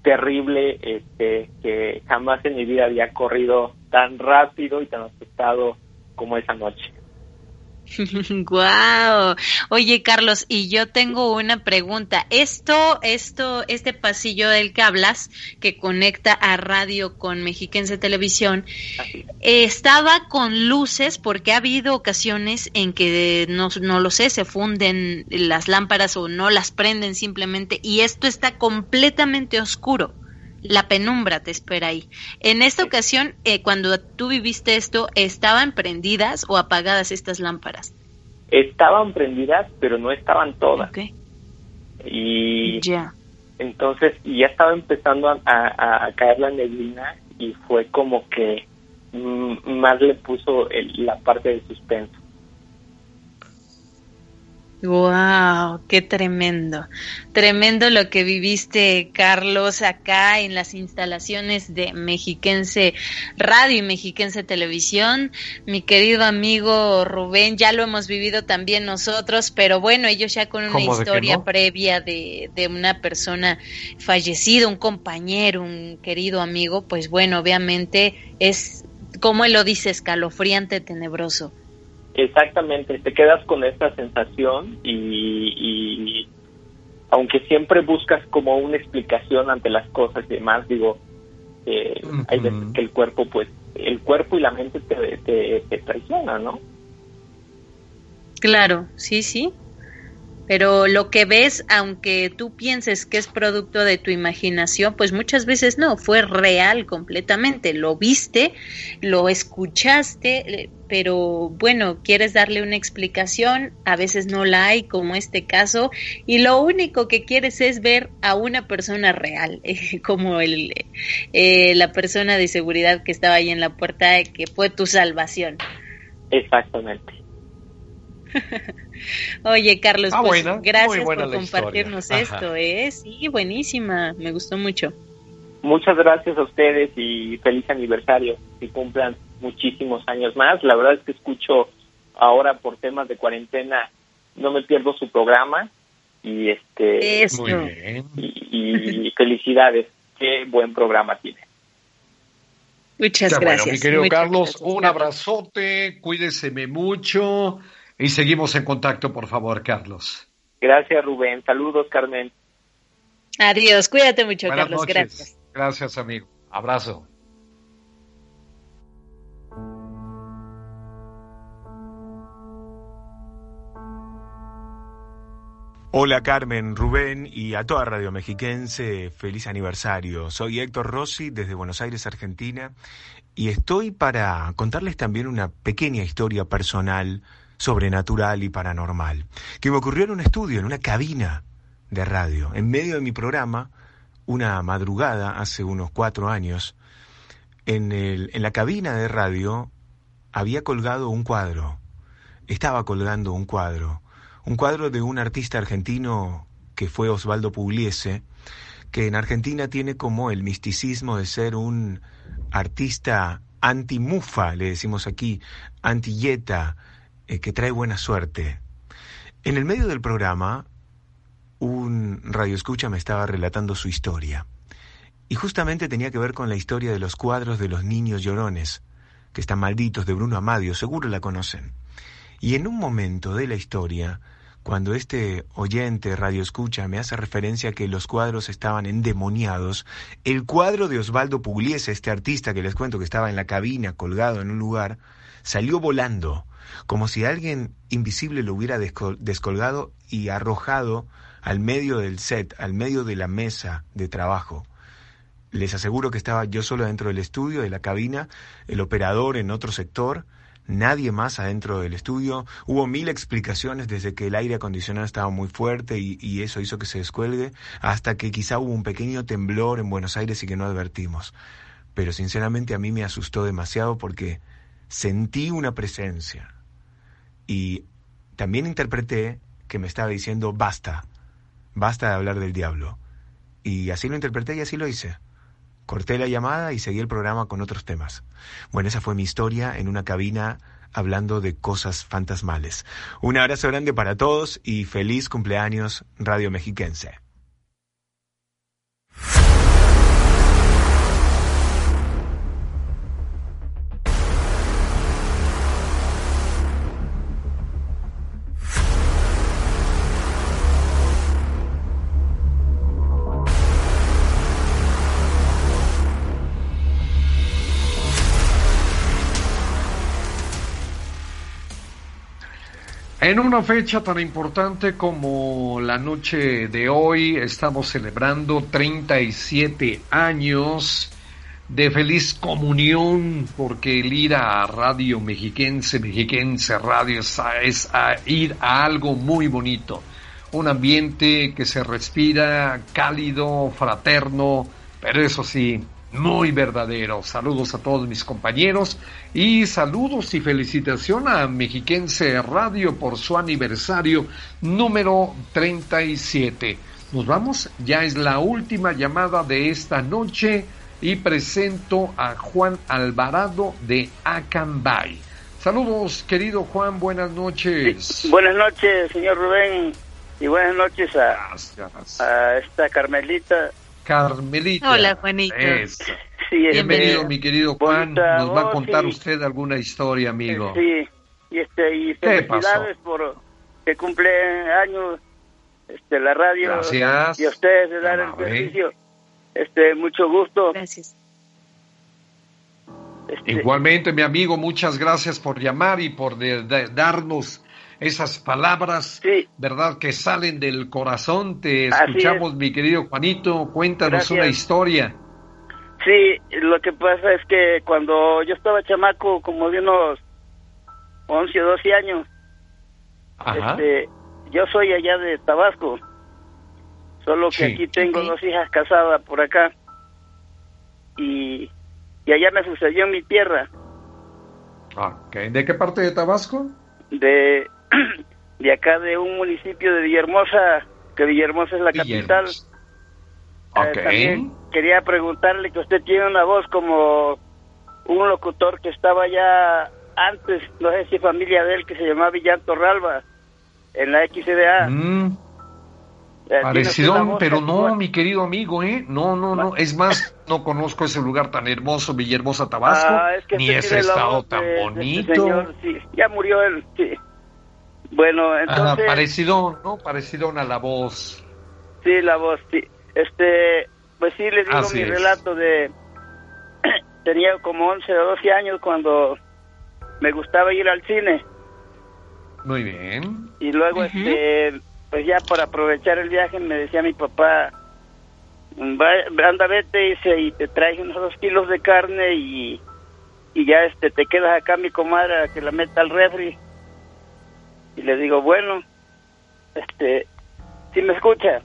terrible, este, que jamás en mi vida había corrido tan rápido y tan asustado como esa noche. (laughs) Guau. Oye, Carlos, y yo tengo una pregunta. Esto, esto, este pasillo del que hablas, que conecta a radio con Mexiquense Televisión, estaba con luces porque ha habido ocasiones en que no, no lo sé, se funden las lámparas o no las prenden simplemente y esto está completamente oscuro la penumbra te espera ahí. En esta ocasión, eh, cuando tú viviste esto, ¿estaban prendidas o apagadas estas lámparas? Estaban prendidas, pero no estaban todas. Y ya. entonces ya estaba empezando a, caer la neblina y fue como que mm, más le puso la parte de suspenso. Wow, qué tremendo. Tremendo lo que viviste, Carlos, acá en las instalaciones de Mexiquense Radio y Mexiquense Televisión. Mi querido amigo Rubén, ya lo hemos vivido también nosotros, pero bueno, ellos ya con una historia previa de, de una persona fallecida, un compañero, un querido amigo, pues bueno, obviamente es, como él lo dice, escalofriante, tenebroso. Exactamente, te quedas con esta sensación y, aunque siempre buscas como una explicación ante las cosas y demás, digo, eh, hay veces que el cuerpo, pues, el cuerpo y la mente te, te, te traicionan, ¿no? Claro, sí, sí, pero lo que ves, aunque tú pienses que es producto de tu imaginación, pues muchas veces no, fue real completamente. Lo viste, lo escuchaste, eh, pero bueno, quieres darle una explicación, a veces no la hay, como este caso, y lo único que quieres es ver a una persona real, (laughs) como el, eh, la persona de seguridad que estaba ahí en la puerta, que fue tu salvación. Exactamente. (laughs) Oye, Carlos, ah, pues, gracias por compartirnos esto, ¿eh? Sí, buenísima, me gustó mucho. Muchas gracias a ustedes y feliz aniversario, y cumplan muchísimos años más. La verdad es que escucho ahora por temas de cuarentena, no me pierdo su programa y este Y, felicidades, qué buen programa tiene. Muchas gracias. Bueno, mi querido Carlos, un abrazote, cuídeseme mucho. Y seguimos en contacto, por favor, Carlos. Gracias, Rubén. Saludos, Carmen. Adiós. Cuídate mucho, Carlos. Gracias. Gracias, amigo. Abrazo. Hola Carmen, Rubén y a toda Radio Mexiquense, feliz aniversario. Soy Héctor Rossi desde Buenos Aires, Argentina, y estoy para contarles también una pequeña historia personal sobrenatural y paranormal, que me ocurrió en un estudio, en una cabina de radio, en medio de mi programa, una madrugada hace unos cuatro años, en, el, en la cabina de radio había colgado un cuadro, estaba colgando un cuadro, un cuadro de un artista argentino que fue Osvaldo Pugliese, que en Argentina tiene como el misticismo de ser un artista anti-mufa, le decimos aquí, anti-yeta, eh, que trae buena suerte. En el medio del programa, un radioescucha me estaba relatando su historia. Y justamente tenía que ver con la historia de los cuadros de los niños llorones, que están malditos, de Bruno Amadio, seguro la conocen. Y en un momento de la historia, cuando este oyente radioescucha me hace referencia a que los cuadros estaban endemoniados, el cuadro de Osvaldo Pugliese, este artista que les cuento que estaba en la cabina colgado en un lugar, salió volando como si alguien invisible lo hubiera descolgado y arrojado al medio del set, al medio de la mesa de trabajo. Les aseguro que estaba yo solo dentro del estudio, de la cabina, el operador en otro sector, nadie más adentro del estudio. Hubo mil explicaciones desde que el aire acondicionado estaba muy fuerte y, y, eso hizo que se descuelgue, hasta que quizá hubo un pequeño temblor en Buenos Aires y que no advertimos. Pero sinceramente a mí me asustó demasiado porque sentí una presencia, y también interpreté que me estaba diciendo basta, basta de hablar del diablo. Y así lo interpreté y así lo hice. Corté la llamada y seguí el programa con otros temas. Bueno, esa fue mi historia en una cabina hablando de cosas fantasmales. Un abrazo grande para todos y feliz cumpleaños Radio Mexiquense. En una fecha tan importante como la noche de hoy, estamos celebrando 37 años de feliz comunión, porque el ir a Radio Mexiquense, Mexiquense Radio, es, ir a algo muy bonito. Un ambiente que se respira cálido, fraterno, pero eso sí, muy verdadero. Saludos a todos mis compañeros y saludos y felicitación a Mexiquense Radio por su aniversario número 37. Nos vamos, ya es la última llamada de esta noche y presento a Juan Alvarado de Acambay. Saludos, querido Juan, buenas noches. buenas noches, señor Rubén, y buenas noches a, a esta Carmelita Carmelita. Hola, Juanito. Bienvenido, mi querido Juan. Nos va a contar usted alguna historia, amigo. Sí, y, este, y felicidades por que cumple años este, la radio. Gracias. Y a ustedes de dar el servicio. Este, mucho gusto. Gracias. Este, Igualmente, mi amigo, muchas gracias por llamar y por darnos esas palabras, ¿verdad? Que salen del corazón. Te escuchamos, mi querido Juanito. Cuéntanos una historia. Sí, lo que pasa es que cuando yo estaba chamaco, como de unos 11 o 12 años, Este, yo soy allá de Tabasco, solo que aquí tengo dos hijas casadas por acá, y, y allá me sucedió en mi tierra. Okay. ¿De qué parte de Tabasco? De (clears throat) de acá de un municipio de Villahermosa, que Villahermosa es la capital. Eh, quería preguntarle que usted tiene una voz como un locutor que estaba ya antes, no sé si familia de él, que se llamaba Villanto Ralba, en la XDA. Mm. Eh, parecido, pero no, mi querido amigo, ¿eh? No, no, no. Es más, no conozco ese lugar tan hermoso, Villahermosa, Tabasco, ah, ni ese estado tan este bonito. sí. Ya murió él, sí. Bueno, entonces... parecido, ¿no? Parecido a la voz. Sí, la voz, sí. Este, pues sí, le digo mi relato de... (clears throat) Tenía como 11 o 12 años cuando me gustaba ir al cine. Muy bien. Y luego, este, pues ya para aprovechar el viaje me decía mi papá, anda, vete dice, y te traes unos dos kilos de carne y, y ya este te quedas acá mi comadre que la meta al refri y le digo, bueno, este, ¿sí me escucha?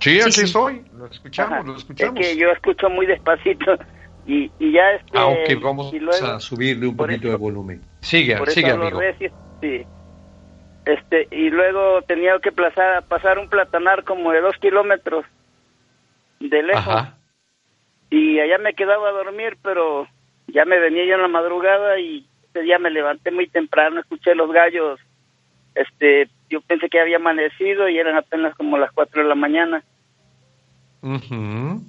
Sí, aquí estoy, lo escuchamos, lo escuchamos. Es que yo escucho muy despacito y, y ya este... Ah, ok, vamos a subirle un poquito de volumen. Sigue, sigue, amigo. sí. Este, y luego tenía que pasar, pasar un platanar como de dos kilómetros de lejos. Y allá me quedaba a dormir, pero ya me venía yo en la madrugada y ese día me levanté muy temprano, escuché los gallos, este, yo pensé que había amanecido y eran apenas como las 4 de la mañana.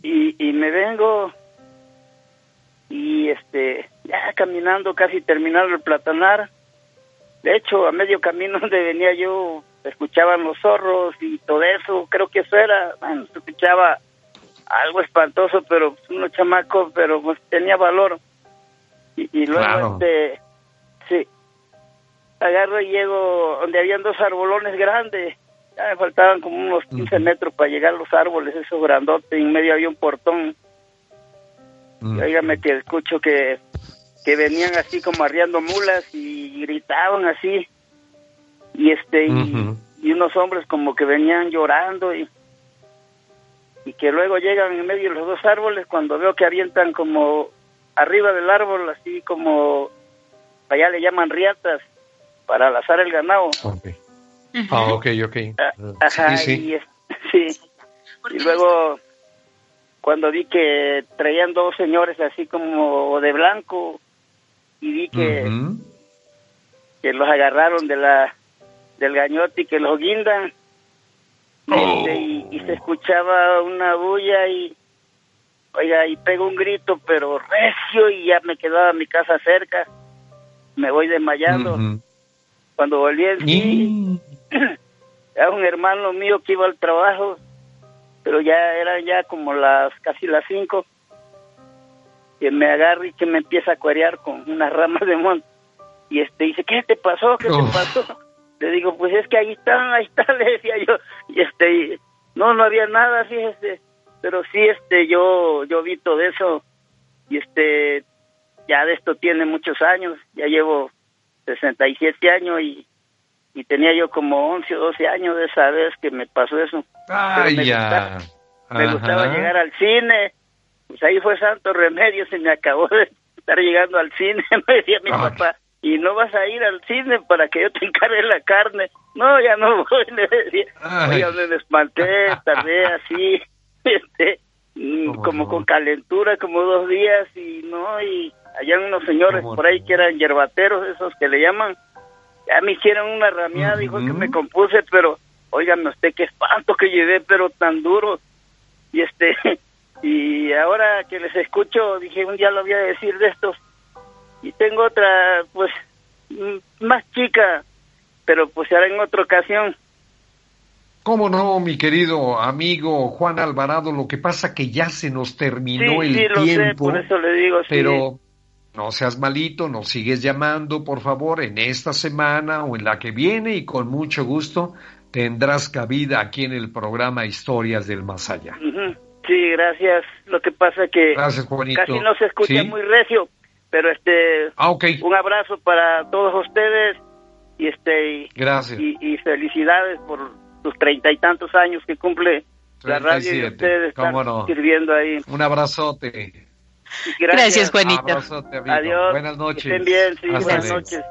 y, y me vengo y este, ya caminando, casi terminando el platanar. De hecho, a medio camino (laughs) donde venía yo, escuchaban los zorros y todo eso, creo que eso era, bueno, se escuchaba algo espantoso, pero uno chamaco, pero pues tenía valor. Y, y luego, este, Sí. Agarro y llego donde habían dos arbolones grandes. Ya me faltaban como unos 15 metros para llegar a los árboles, esos grandotes. En medio había un portón. Y oígame que escucho que, que venían así como arriando mulas y gritaban así. Y este, y, unos hombres como que venían llorando y, y que luego llegan en medio de los dos árboles cuando veo que avientan como arriba del árbol, así como allá le llaman riatas para lazar el ganado. Ah, ok, ok. Ah, ajá, sí, Y, sí. Y (laughs) luego, cuando vi que traían dos señores así como de blanco, y vi que, que los agarraron de la del gañote y que los guindan, este, y, y, se escuchaba una bulla y, oiga, y pego un grito, pero recio, y ya me quedaba mi casa cerca me voy desmayando. Cuando volví en sí, (clears throat) era un hermano mío que iba al trabajo, pero ya eran ya como las casi las cinco, que me agarra y que me empieza a cuerear con unas ramas de monte. Y este dice, ¿qué te pasó? ¿Qué te pasó? Le digo, pues es que ahí están, ahí está, (laughs) le decía yo. Y este, no, no había nada, fíjese. Pero sí, este, yo, yo vi todo eso. Y este, ya de esto tiene muchos años. Ya llevo 67 años y, y tenía yo como 11 o 12 años de esa vez que me pasó eso. Ay, me ya. Gustaba, me gustaba llegar al cine. Pues ahí fue santo remedio, se me acabó de estar llegando al cine, (laughs) me decía mi papá, y no vas a ir al cine para que yo te encargue la carne. No, ya no (laughs) voy, le decía. Oiga, me espanté, tardé así, (laughs) este, mm, como con calentura, como dos días, y no, y allá unos señores por ahí que eran yerbateros, esos que le llaman, ya me hicieron una rameada, dijo que me compuse, pero, oigan, usted qué espanto que llevé, pero tan duro. Y este, (laughs) y ahora que les escucho, dije, un día lo voy a decir de estos. Y tengo otra, pues, más chica, pero pues será en otra ocasión. ¿Cómo no, mi querido amigo Juan Alvarado? Lo que pasa que ya se nos terminó el sí, lo tiempo. Sé, por eso le digo, pero no seas malito, nos sigues llamando, por favor, en esta semana o en la que viene y con mucho gusto tendrás cabida aquí en el programa Historias del Más Allá. Uh -huh. Sí, gracias. Lo que pasa que gracias, casi no se escucha ¿Sí? muy recio, pero este ah, okay. un abrazo para todos ustedes y este gracias y, y felicidades por sus treinta y tantos años que cumple 37. la radio y ustedes están no? sirviendo ahí. Un abrazote. Gracias, gracias Juanito. Amigo. Adiós. Buenas noches. Que estén bien, sí, Hasta buenas noches.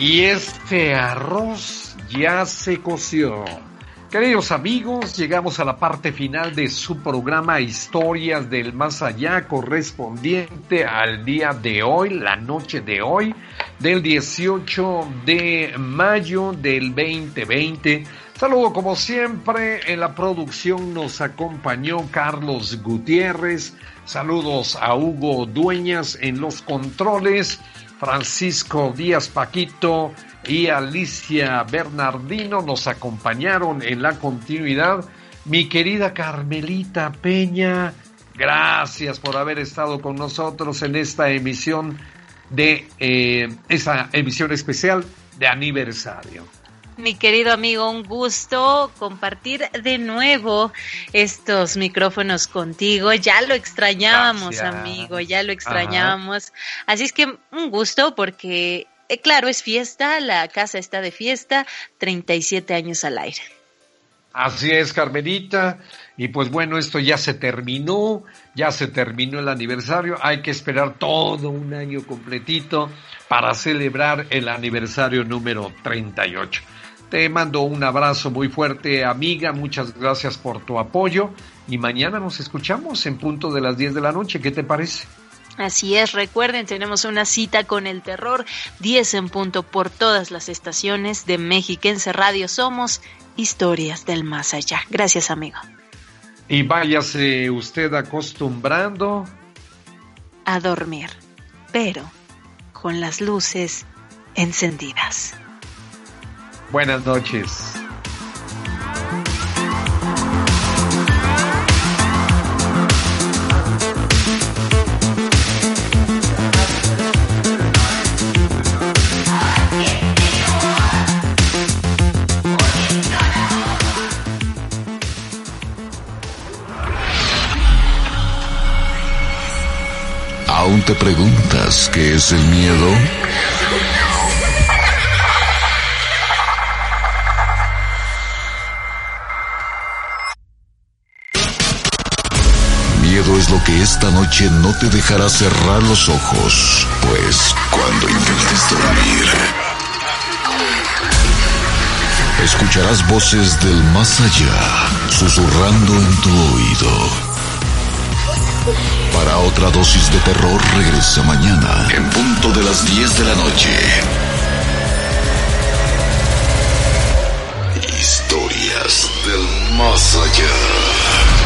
Y este arroz ya se coció. Queridos amigos, llegamos a la parte final de su programa Historias del Más Allá correspondiente al día de hoy, la noche de hoy, del 18 de mayo del 2020. Saludo como siempre, en la producción nos acompañó Carlos Gutiérrez. Saludos a Hugo Dueñas en los controles. Francisco Díaz Paquito y Alicia Bernardino nos acompañaron en la continuidad. Mi querida Carmelita Peña, gracias por haber estado con nosotros en esta emisión de eh, emisión especial de aniversario. Mi querido amigo, un gusto compartir de nuevo estos micrófonos contigo. Ya lo extrañábamos, Gracias. amigo, ya lo extrañábamos. Así es que un gusto porque, eh, claro, es fiesta, la casa está de fiesta, 37 años al aire. Así es, Carmelita. Y pues bueno, esto ya se terminó, ya se terminó el aniversario. Hay que esperar todo un año completito para celebrar el aniversario número 38. Te mando un abrazo muy fuerte, amiga. Muchas gracias por tu apoyo. Y mañana nos escuchamos en punto de las 10 de la noche. ¿Qué te parece? Así es, recuerden, tenemos una cita con el terror, 10 en punto por todas las estaciones de Mexiquense Radio. Somos historias del más allá. Gracias, amigo. Y váyase usted acostumbrando a dormir, pero con las luces encendidas. Buenas noches. ¿Aún te preguntas qué es el miedo? Que esta noche no te dejará cerrar los ojos, pues cuando intentes dormir, escucharás voces del más allá susurrando en tu oído. Para otra dosis de terror regresa mañana en punto de las 10 de la noche. Historias del más allá.